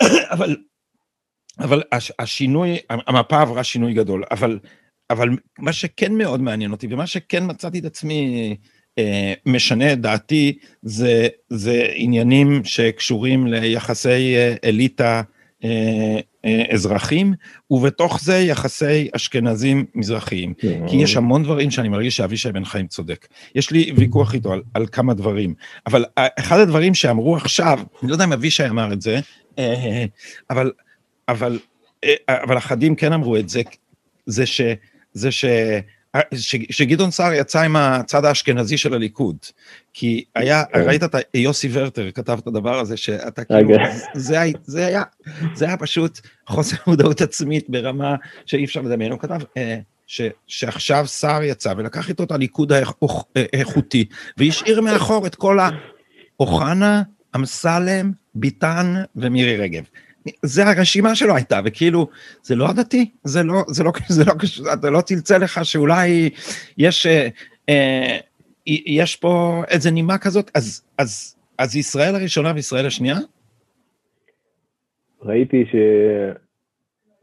<coughs> אבל, אבל השינוי, המפה עברה שינוי גדול, אבל אבל מה שכן מאוד מעניין אותי, ומה שכן מצאתי את עצמי אה, משנה את דעתי, זה, זה עניינים שקשורים ליחסי אה, אליטה אה, אה, אזרחים, ובתוך זה יחסי אשכנזים מזרחיים. כי יש המון דברים שאני מרגיש שאבישי בן חיים צודק. יש לי ויכוח איתו על, על כמה דברים, אבל אחד הדברים שאמרו עכשיו, אני לא יודע אם אבישי אמר את זה, אבל, אבל, אבל אחדים כן אמרו את זה, זה ש... זה ש... שגדעון סער יצא עם הצד האשכנזי של הליכוד, כי היה, כן. ראית את יוסי ורטר כתב את הדבר הזה, שאתה כאילו, זה, זה היה, זה היה פשוט חוסר מודעות עצמית ברמה שאי אפשר לדמיין, הוא כתב, אה, ש, שעכשיו סער יצא ולקח איתו את הליכוד האיכותי, והשאיר מאחור את כל האוחנה, אמסלם, ביטן ומירי רגב. זה הרשימה שלו הייתה, וכאילו, זה לא עדתי, זה לא, זה לא, זה לא, אתה לא צלצל לך שאולי יש, אה, אה, יש פה איזה נימה כזאת, אז, אז, אז ישראל הראשונה וישראל השנייה? ראיתי ש...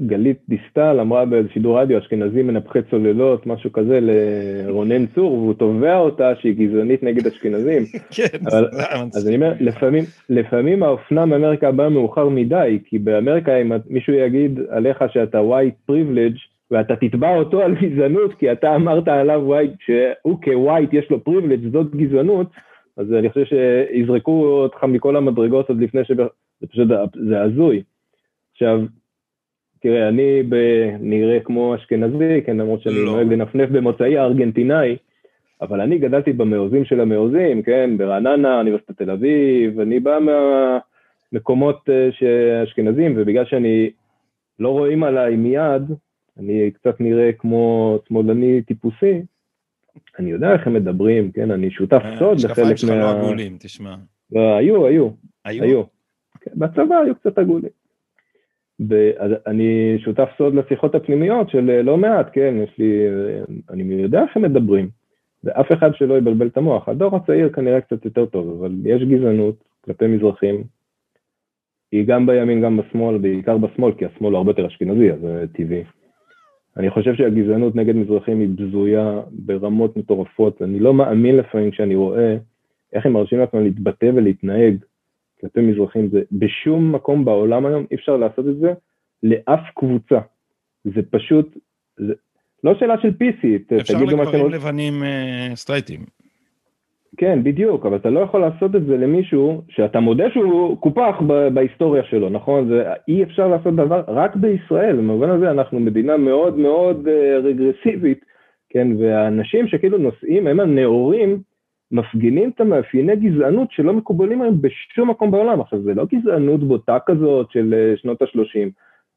גלית דיסטל אמרה באיזה שידור רדיו, אשכנזים מנפחי צוללות, משהו כזה, לרונן צור, והוא תובע אותה שהיא גזענית נגד אשכנזים. <laughs> כן, אבל, אז אני אומר, לפעמים, לפעמים האופנה מאמריקה באה מאוחר מדי, כי באמריקה אם מישהו יגיד עליך שאתה white privilege, ואתה תתבע אותו על גזענות, כי אתה אמרת עליו white, שהוא כ-white יש לו privilege, זאת גזענות, אז אני חושב שיזרקו אותך מכל המדרגות עוד לפני ש... זה פשוט, זה הזוי. עכשיו, תראה, אני ב... נראה כמו אשכנזי, כן, למרות שאני לא. נוהג לנפנף במוצאי הארגנטינאי, אבל אני גדלתי במעוזים של המעוזים, כן, ברעננה, אוניברסיטת תל אביב, אני בא מהמקומות אה, אשכנזים, ובגלל שאני לא רואים עליי מיד, אני קצת נראה כמו שמאלני טיפוסי, אני יודע איך הם מדברים, כן, אני שותף אה, סוד לחלק מה... השקפיים שלך לא עגולים, תשמע. לא, היו, היו. היו? היו. כן, בצבא היו קצת עגולים. ואני שותף סוד לשיחות הפנימיות של אה, לא מעט, כן, יש לי, אה, אני יודע איך הם מדברים, ואף אחד שלא יבלבל את המוח. הדור הצעיר כנראה קצת יותר טוב, אבל יש גזענות כלפי מזרחים, היא גם בימין, גם בשמאל, בעיקר בשמאל, כי השמאל הוא הרבה יותר אשכנזי, אז זה טבעי. אני חושב שהגזענות נגד מזרחים היא בזויה ברמות מטורפות. אני לא מאמין לפעמים כשאני רואה איך הם מרשים לעצמם להתבטא ולהתנהג כלפי מזרחים, זה בשום מקום בעולם היום אי אפשר לעשות את זה לאף קבוצה. זה פשוט, זה לא שאלה של PC. אפשר לגברים לבנים uh, סטרייטים. כן, בדיוק, אבל אתה לא יכול לעשות את זה למישהו שאתה מודה שהוא קופח בהיסטוריה שלו, נכון? זה, אי אפשר לעשות דבר רק בישראל, במובן הזה אנחנו מדינה מאוד מאוד uh, רגרסיבית, כן? והאנשים שכאילו נוסעים הם הנאורים מפגינים את המאפייני גזענות שלא מקובלים היום בשום מקום בעולם. עכשיו, זה לא גזענות בוטה כזאת של אה, שנות ה-30,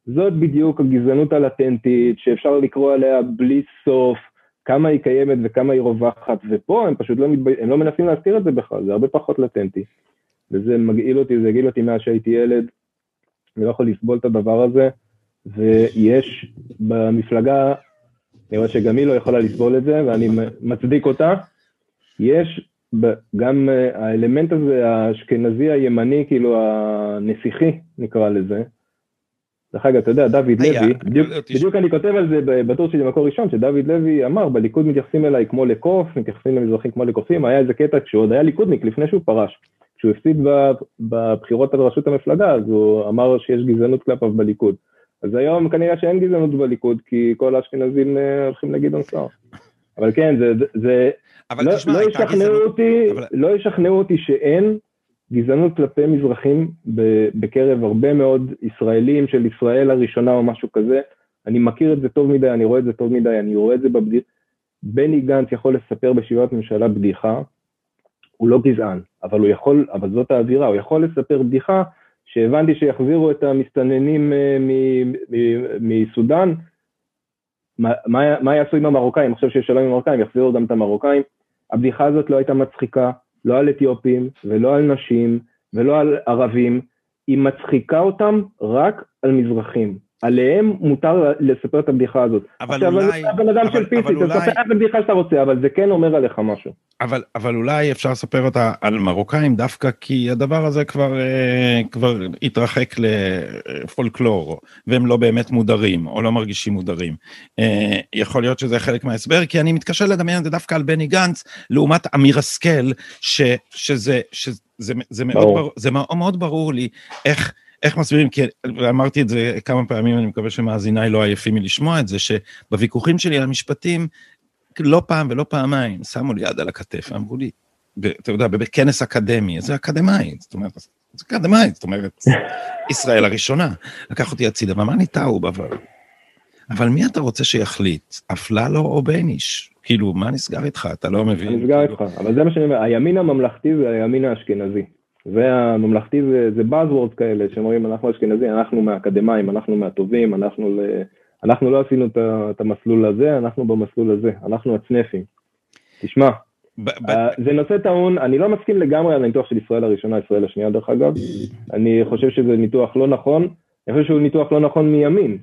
זאת בדיוק הגזענות הלטנטית שאפשר לקרוא עליה בלי סוף, כמה היא קיימת וכמה היא רווחת, ופה הם פשוט לא, מתב... הם לא מנסים להסתיר את זה בכלל, זה הרבה פחות לטנטי. וזה מגעיל אותי, זה הגעיל אותי מאז שהייתי ילד, אני לא יכול לסבול את הדבר הזה, ויש במפלגה, אני רואה שגם היא לא יכולה לסבול את זה, ואני מצדיק אותה, יש גם אה, האלמנט הזה, האשכנזי הימני, כאילו הנסיכי נקרא לזה. דרך אגב, אתה יודע, דוד לוי, בדיוק, בדיוק אני כותב על זה בטור שלי במקור ראשון, שדוד לוי אמר, בליכוד מתייחסים אליי כמו לקוף, מתייחסים למזרחים כמו לקופים, היה איזה קטע כשהוא עוד היה ליכודניק לפני שהוא פרש. כשהוא הפסיד בבחירות על ראשות המפלגה, אז הוא אמר שיש גזענות כלפיו בליכוד. אז היום כנראה שאין גזענות בליכוד, כי כל האשכנזים אה, הולכים לגדעון סער. אבל כן, זה, זה, אבל לא, תשמע, לא ישכנעו גזענות... אותי, אבל... לא ישכנעו אותי שאין גזענות כלפי מזרחים בקרב הרבה מאוד ישראלים של ישראל הראשונה או משהו כזה. אני מכיר את זה טוב מדי, אני רואה את זה טוב מדי, אני רואה את זה בבדיחה. בני גנץ יכול לספר בישיבת ממשלה בדיחה, הוא לא גזען, אבל הוא יכול, אבל זאת האווירה, הוא יכול לספר בדיחה שהבנתי שיחזירו את המסתננים אה, מסודאן, מה, מה, מה יעשו עם המרוקאים? עכשיו שיש שלום עם המרוקאים, יחזירו גם את המרוקאים. הבדיחה הזאת לא הייתה מצחיקה, לא על אתיופים ולא על נשים ולא על ערבים, היא מצחיקה אותם רק על מזרחים. עליהם מותר לספר את הבדיחה הזאת. אבל עכשיו, אולי... עכשיו, אני בן אדם של פיסי, אתה תספר את הבדיחה שאתה רוצה, אבל זה כן אומר עליך משהו. אבל, אבל אולי אפשר לספר אותה על מרוקאים דווקא כי הדבר הזה כבר, אה, כבר התרחק לפולקלור, והם לא באמת מודרים, או לא מרגישים מודרים. אה, יכול להיות שזה חלק מההסבר, כי אני מתקשה לדמיין את זה דווקא על בני גנץ, לעומת אמיר השכל, שזה, שזה, שזה, זה מאוד, ברור, זה מאוד ברור לי איך... איך מסבירים, כי אמרתי את זה כמה פעמים, אני מקווה שמאזיניי לא עייפים מלשמוע את זה, שבוויכוחים שלי על המשפטים, לא פעם ולא פעמיים, שמו לי יד על הכתף, אמרו לי, אתה יודע, בכנס אקדמי, זה אקדמאי, זאת אומרת, זה אקדמאי, זאת אומרת, <laughs> ישראל הראשונה. לקח אותי הצידה ואמר לי, טאו, אבל, אבל מי אתה רוצה שיחליט, אפללו או בייניש? כאילו, מה נסגר איתך? אתה לא מבין. נסגר איתך, אבל זה מה שאני אומר, הימין הממלכתי זה הימין האשכנזי. והממלכתי זה, זה buzzwords כאלה שאומרים אנחנו אשכנזי, אנחנו מהאקדמאים, אנחנו מהטובים, אנחנו, ל... אנחנו לא עשינו את המסלול הזה, אנחנו במסלול הזה, אנחנו הצנפים. תשמע, ב- uh, זה נושא טעון, אני לא מסכים לגמרי על הניתוח של ישראל הראשונה, ישראל השנייה דרך אגב, אני חושב שזה ניתוח לא נכון, אני חושב שהוא ניתוח לא נכון מימין,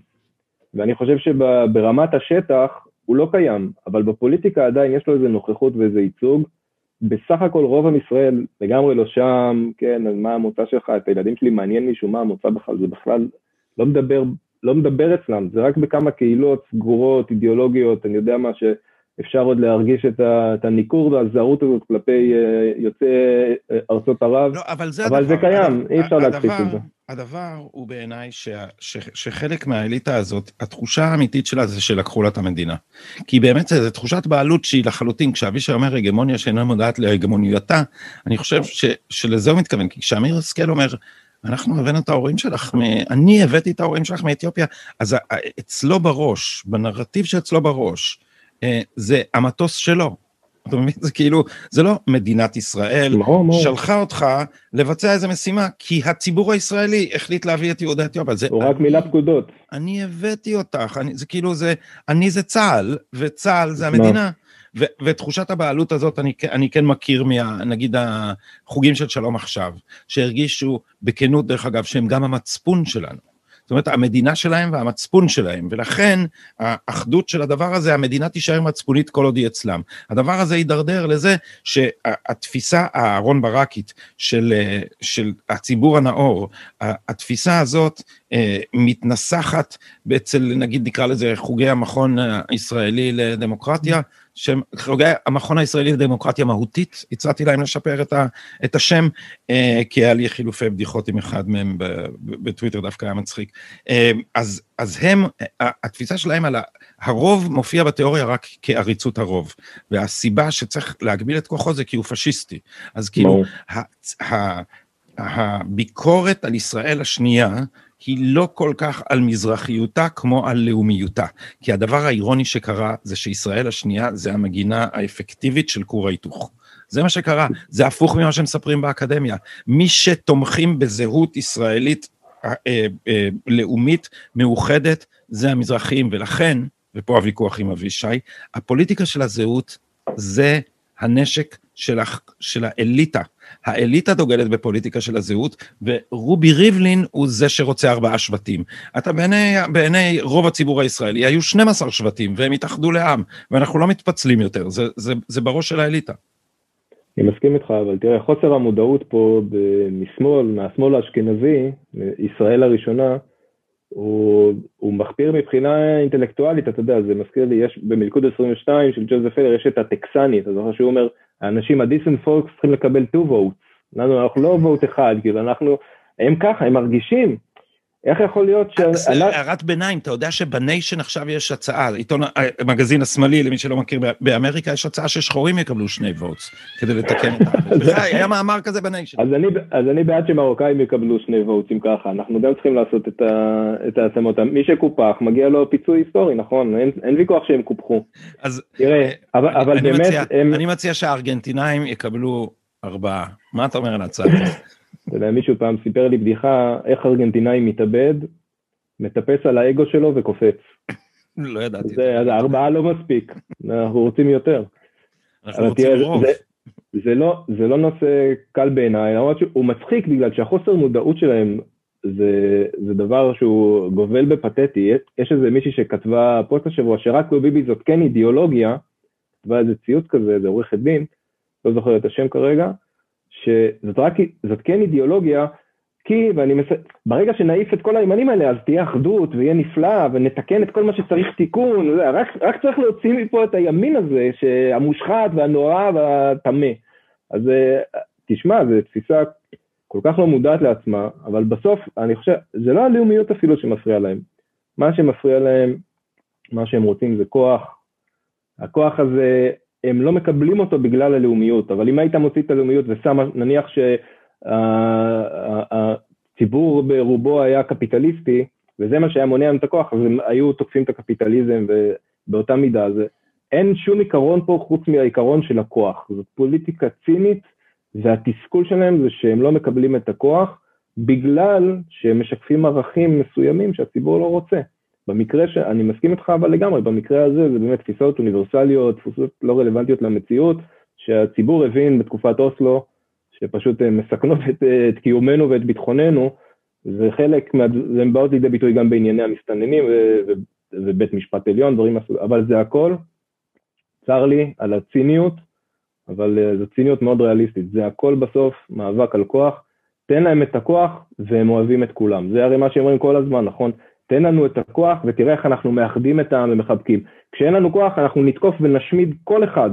ואני חושב שברמת השטח הוא לא קיים, אבל בפוליטיקה עדיין יש לו איזה נוכחות ואיזה ייצוג, בסך הכל רוב עם ישראל לגמרי לא שם, כן, אז מה המוצא שלך, את הילדים שלי מעניין מישהו מה המוצא בכלל, זה בכלל לא מדבר, לא מדבר אצלם, זה רק בכמה קהילות סגורות, אידיאולוגיות, אני יודע מה, שאפשר עוד להרגיש את, ה, את הניכור והזהות הזאת כלפי uh, יוצאי uh, ארצות ערב, לא, אבל זה, אבל הדבר, זה קיים, הדבר, אי אפשר להכחיש את זה. הדבר הוא בעיניי ש, ש, שחלק מהאליטה הזאת, התחושה האמיתית שלה זה שלקחו לה את המדינה. כי באמת זו תחושת בעלות שהיא לחלוטין, כשאבישי אומר הגמוניה שאינה מודעת להגמוניותה, אני חושב ש, שלזה הוא מתכוון, כי כשאמיר השכל אומר, אנחנו הבאנו את ההורים שלך, מ... אני הבאתי את ההורים שלך מאתיופיה, אז אצלו בראש, בנרטיב שאצלו בראש, אה, זה המטוס שלו, אתה מבין? זה כאילו, זה לא מדינת ישראל שלחה אותך לבצע איזה משימה, כי הציבור הישראלי החליט להביא את יהודי אתיופיה. הוא רק מילא פקודות. אני הבאתי אותך, אני, זה כאילו זה, אני זה צה"ל, וצה"ל זה המדינה. ו- ותחושת הבעלות הזאת אני, אני כן מכיר מה, נגיד החוגים של שלום עכשיו, שהרגישו בכנות דרך אגב שהם גם המצפון שלנו. זאת אומרת, המדינה שלהם והמצפון שלהם, ולכן האחדות של הדבר הזה, המדינה תישאר מצפונית כל עוד היא אצלם. הדבר הזה יידרדר לזה שהתפיסה האהרון ברקית של, של הציבור הנאור, התפיסה הזאת אה, מתנסחת אצל, נגיד נקרא לזה חוגי המכון הישראלי לדמוקרטיה, שהם חוגי המכון הישראלי לדמוקרטיה מהותית, הצעתי להם לשפר את, ה, את השם, אה, כי היה לי חילופי בדיחות עם אחד מהם בטוויטר, דווקא היה מצחיק. אה, אז, אז הם, התפיסה שלהם על הרוב מופיע בתיאוריה רק כעריצות הרוב, והסיבה שצריך להגביל את כוחו זה כי הוא פשיסטי. אז כאילו, ה, ה, הביקורת על ישראל השנייה, היא לא כל כך על מזרחיותה כמו על לאומיותה. כי הדבר האירוני שקרה זה שישראל השנייה זה המגינה האפקטיבית של כור ההיתוך. זה מה שקרה, זה הפוך ממה שמספרים באקדמיה. מי שתומכים בזהות ישראלית אה, אה, אה, לאומית מאוחדת זה המזרחים, ולכן, ופה הוויכוח עם אבישי, הפוליטיקה של הזהות זה הנשק של, של האליטה האליטה דוגלת בפוליטיקה של הזהות, ורובי ריבלין הוא זה שרוצה ארבעה שבטים. אתה בעיני, בעיני רוב הציבור הישראלי היו 12 שבטים, והם התאחדו לעם, ואנחנו לא מתפצלים יותר, זה, זה, זה בראש של האליטה. אני מסכים איתך, אבל תראה, חוסר המודעות פה משמאל, מהשמאל האשכנזי, ישראל הראשונה, הוא, הוא מחפיר מבחינה אינטלקטואלית, אתה יודע, זה מזכיר לי, יש במלכוד 22 של ג'וזף פלר, יש את הטקסני, אתה זוכר שהוא אומר, האנשים, ה decent folks צריכים לקבל 2 votes, אנחנו לא vote אחד, כאילו, אנחנו, הם ככה, הם מרגישים, איך יכול להיות ש... הערת ביניים, אתה יודע שב Nation עכשיו יש הצעה, עיתון, המגזין השמאלי, למי שלא מכיר, באמריקה יש הצעה ששחורים יקבלו שני votes, כדי לתקן את <laughs> זה. היה מאמר כזה ב Nation. אז אני בעד שמרוקאים יקבלו שני votes ים ככה, אנחנו גם צריכים לעשות את ההתאמות. מי שקופח, מגיע לו פיצוי היסטורי, נכון? אין ויכוח שהם קופחו. אז תראה, אבל באמת... אני מציע שהארגנטינאים יקבלו ארבעה. מה אתה אומר על הצעה הזאת? אתה יודע, מישהו פעם סיפר לי בדיחה, איך ארגנטינאי מתאבד, מטפס על האגו שלו וקופץ. לא ידעתי. זה, ארבעה לא מספיק, אנחנו רוצים יותר. אנחנו רוצים רוב. זה, לא, זה לא נושא קל בעיניי, למרות שהוא מצחיק בגלל שהחוסר מודעות שלהם זה, זה דבר שהוא גובל בפתטי. יש, יש איזה מישהי שכתבה פוסט השבוע שרק לא ביבי זאת כן אידיאולוגיה, כתבה איזה ציוץ כזה, זה עורכת דין, לא זוכר את השם כרגע, שזאת רק, זאת כן אידיאולוגיה, כי, ואני מס... ברגע שנעיף את כל הימנים האלה, אז תהיה אחדות ויהיה נפלא, ונתקן את כל מה שצריך תיקון, רק, רק צריך להוציא מפה את הימין הזה, המושחת והנורא והטמא. אז אה, תשמע, זו תפיסה כל כך לא מודעת לעצמה, אבל בסוף, אני חושב, זה לא הלאומיות אפילו שמפריע להם. מה שמפריע להם, מה שהם רוצים זה כוח. הכוח הזה, הם לא מקבלים אותו בגלל הלאומיות, אבל אם היית מוציא את הלאומיות ושם, נניח שהציבור ברובו היה קפיטליסטי, וזה מה שהיה מונע את הכוח, אז הם היו תוקפים את הקפיטליזם באותה מידה. אז אין שום עיקרון פה חוץ מהעיקרון של הכוח. זאת פוליטיקה צינית, והתסכול שלהם זה שהם לא מקבלים את הכוח, בגלל שהם משקפים ערכים מסוימים שהציבור לא רוצה. במקרה ש... אני מסכים איתך אבל לגמרי, במקרה הזה זה באמת תפיסות אוניברסליות, תפיסות לא רלוונטיות למציאות, שהציבור הבין בתקופת אוסלו, שפשוט אה, מסכנות את, אה, את קיומנו ואת ביטחוננו, זה חלק, מה... זה באות לידי ביטוי גם בענייני המסתננים ו... ו... ובית משפט עליון, דברים מסוג, אבל זה הכל, צר לי על הציניות, אבל זו ציניות מאוד ריאליסטית, זה הכל בסוף מאבק על כוח, תן להם את הכוח והם אוהבים את כולם, זה הרי מה שהם אומרים כל הזמן, נכון? תן לנו את הכוח ותראה איך אנחנו מאחדים את העם ומחבקים. כשאין לנו כוח אנחנו נתקוף ונשמיד כל אחד,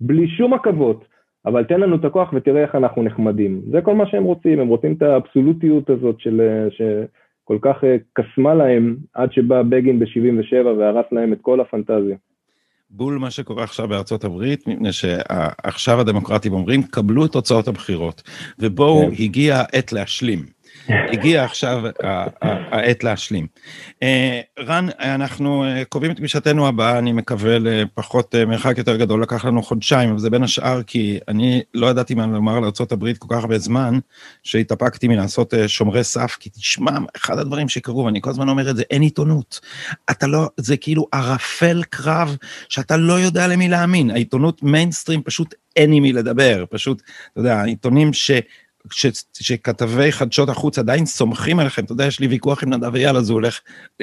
בלי שום עכבות, אבל תן לנו את הכוח ותראה איך אנחנו נחמדים. זה כל מה שהם רוצים, הם רוצים את האבסולוטיות הזאת של, שכל כך אה, קסמה להם עד שבא בגין ב-77 והרס להם את כל הפנטזיה. בול מה שקורה עכשיו בארצות הברית, מפני שעכשיו הדמוקרטים אומרים, קבלו את תוצאות הבחירות, ובואו, כן. הגיע העת להשלים. הגיע עכשיו העת להשלים. אה, רן, אנחנו אה, קובעים את פגישתנו הבאה, אני מקווה לפחות אה, מרחק יותר גדול, לקח לנו חודשיים, אבל זה בין השאר כי אני לא ידעתי מה לומר לארה"ב כל כך הרבה זמן, שהתאפקתי מלעשות שומרי סף, כי תשמע, אחד הדברים שקרו, ואני כל הזמן אומר את זה, אין עיתונות. אתה לא, זה כאילו ערפל קרב שאתה לא יודע למי להאמין. העיתונות מיינסטרים פשוט אין עם מי לדבר, פשוט, אתה יודע, העיתונים ש... ש, שכתבי חדשות החוץ עדיין סומכים עליכם, אתה יודע, יש לי ויכוח עם נדב אייל, אז הוא הולך,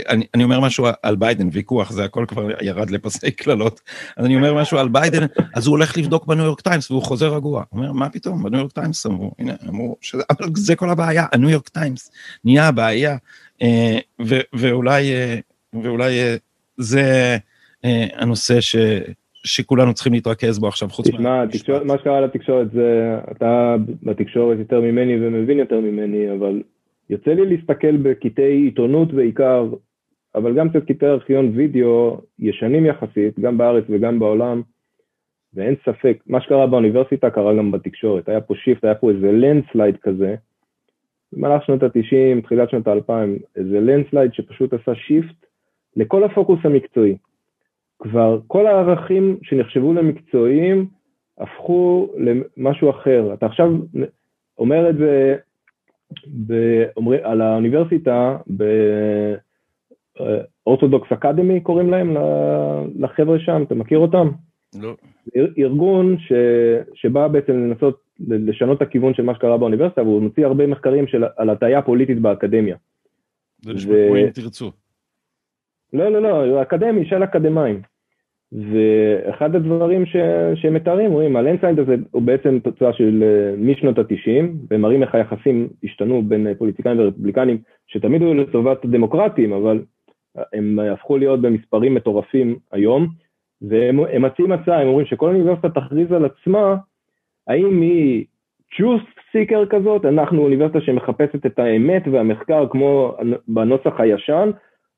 אני, אני אומר משהו על ביידן, ויכוח, זה הכל כבר ירד לפסי קללות, אז אני אומר משהו על ביידן, אז הוא הולך לבדוק בניו יורק טיימס, והוא חוזר רגוע. הוא אומר, מה פתאום, בניו יורק טיימס אמרו, הנה, אמרו, שזה, אבל זה כל הבעיה, הניו יורק טיימס. נהיה הבעיה, אה, ו, ואולי, אה, ואולי אה, זה הנושא ש... שכולנו צריכים להתרכז בו עכשיו, חוץ מה... תשמע, מה שקרה לתקשורת זה, אתה בתקשורת יותר ממני ומבין יותר ממני, אבל יוצא לי להסתכל בקטעי עיתונות בעיקר, אבל גם קצת קטעי ארכיון וידאו ישנים יחסית, גם בארץ וגם בעולם, ואין ספק, מה שקרה באוניברסיטה קרה גם בתקשורת, היה פה shift, היה פה איזה landslide כזה, במהלך שנות ה-90, תחילת שנות ה-2000, איזה landslide שפשוט עשה shift לכל הפוקוס המקצועי. כבר כל הערכים שנחשבו למקצועיים הפכו למשהו אחר. אתה עכשיו אומר את זה באומר, על האוניברסיטה, ב Heterodox Academy קוראים להם, לחבר'ה שם, אתה מכיר אותם? לא. ארגון ש, שבא בעצם לנסות לשנות את הכיוון של מה שקרה באוניברסיטה, והוא מוציא הרבה מחקרים של, על הטיה פוליטית באקדמיה. זה נשמע כמו אם תרצו. לא, לא, לא, אקדמי, של אקדמאים. ואחד הדברים ש... שהם מתארים, רואים, הלנדסייד הזה הוא בעצם תוצאה של אה, משנות ה-90, והם מראים איך היחסים השתנו בין אה, פוליטיקאים ורפובליקנים, שתמיד היו לטובת הדמוקרטים, אבל הם הפכו להיות במספרים מטורפים היום, והם מציעים הצעה, הם אומרים שכל אוניברסיטה תכריז על עצמה, האם היא truth seeker כזאת, אנחנו אוניברסיטה שמחפשת את האמת והמחקר כמו בנוסח הישן,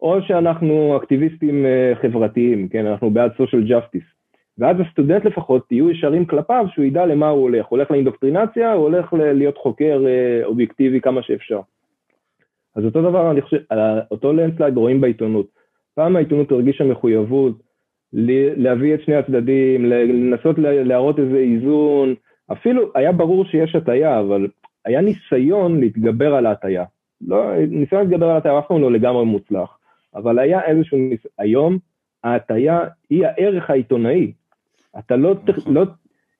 או שאנחנו אקטיביסטים אה, חברתיים, כן, אנחנו בעד social justice. ואז הסטודנט לפחות יהיו ישרים כלפיו, שהוא ידע למה הוא הולך. הוא הולך לאינדוקטרינציה, הוא הולך להיות חוקר אה, אובייקטיבי כמה שאפשר. אז אותו דבר, אני חושב, אותו לנדסלייד רואים בעיתונות. פעם העיתונות הרגישה מחויבות להביא את שני הצדדים, לנסות להראות איזה איזון, אפילו היה ברור שיש הטיה, אבל היה ניסיון להתגבר על ההטיה. לא, ניסיון להתגבר על ההטיה אף פעם לא לגמרי מוצלח. אבל היה איזשהו, היום ההטייה היא הערך העיתונאי. אתה לא, נכון. לא,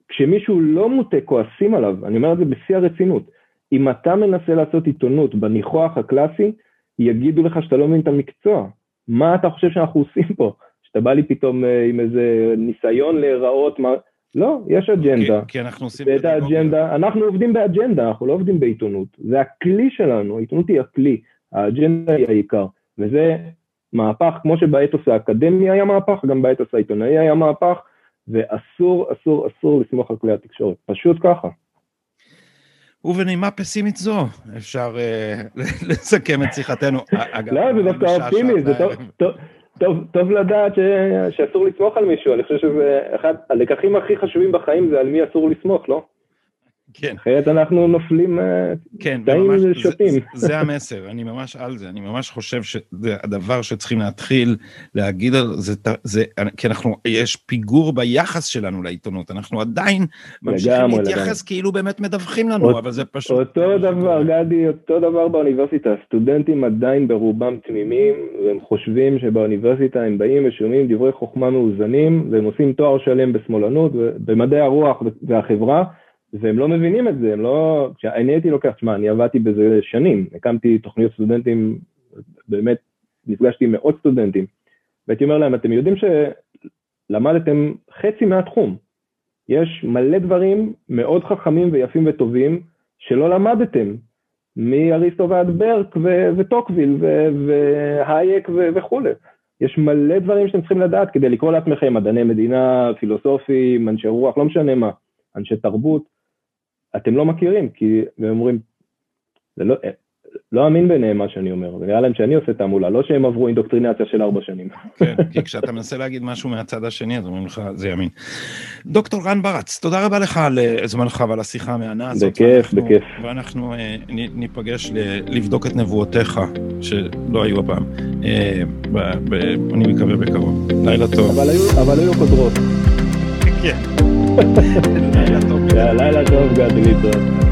כשמישהו לא מוטה כועסים עליו, אני אומר את זה בשיא הרצינות, אם אתה מנסה לעשות עיתונות בניחוח הקלאסי, יגידו לך שאתה לא מבין את המקצוע. מה אתה חושב שאנחנו עושים פה? שאתה בא לי פתאום אה, עם איזה ניסיון להיראות, מה... לא, יש אג'נדה. כי, כי אנחנו עושים... ואת האג'נדה, אנחנו עובדים באג'נדה, אנחנו לא עובדים בעיתונות. זה הכלי שלנו, העיתונות היא הכלי, האג'נדה היא העיקר. וזה מהפך, כמו שבאתוס האקדמי היה מהפך, גם באתוס העיתונאי היה מהפך, ואסור, אסור, אסור לסמוך על כלי התקשורת, פשוט ככה. ובנימה פסימית זו, אפשר <laughs> לסכם את שיחתנו. לא, זה דווקא אופטימי, זה טוב לדעת שאסור לסמוך על מישהו, אני חושב שזה אחד, הלקחים הכי חשובים בחיים זה על מי אסור לסמוך, לא? כן. אחרת אנחנו נופלים אה, כן, ממש, שוטים. זה, זה המסר, אני ממש על זה, אני ממש חושב שזה הדבר שצריכים להתחיל להגיד על זה, זה, כי אנחנו, יש פיגור ביחס שלנו לעיתונות, אנחנו עדיין ממשיכים להתייחס כאילו באמת מדווחים לנו, אות, אבל זה פשוט... אותו דבר, גדי, אותו דבר באוניברסיטה, סטודנטים עדיין ברובם תמימים, והם חושבים שבאוניברסיטה הם באים ושומעים דברי חוכמה מאוזנים, והם עושים תואר שלם בשמאלנות, במדעי הרוח והחברה. והם לא מבינים את זה, הם לא... כשאני הייתי לוקח, תשמע, אני עבדתי בזה שנים, הקמתי תוכניות סטודנטים, באמת נפגשתי עם מאות סטודנטים, והייתי אומר להם, אתם יודעים שלמדתם חצי מהתחום, יש מלא דברים מאוד חכמים ויפים וטובים שלא למדתם, מאריסטו ועד ברק ו- וטוקוויל והייק ו- וכולי. יש מלא דברים שאתם צריכים לדעת כדי לקרוא לעצמכם מדעני מדינה, פילוסופים, אנשי רוח, לא משנה מה, אנשי תרבות. אתם לא מכירים, כי הם אומרים, זה לא, לא אמין ביניהם מה שאני אומר, זה נראה להם שאני עושה תעמולה, לא שהם עברו אינדוקטרינציה של ארבע שנים. <laughs> כן, כי כשאתה מנסה להגיד משהו מהצד השני, אז אומרים לך, זה ימין. דוקטור רן ברץ, תודה רבה לך על זמנך ועל השיחה המהנה הזאת. בכיף, בכיף. ואנחנו אה, ניפגש לבדוק את נבואותיך, שלא היו הפעם. אה, אני מקווה בקרוב. לילה טוב. אבל היו קודרות. <laughs> כן. <laughs> לילה טוב. לילה טוב, גדי ליטון.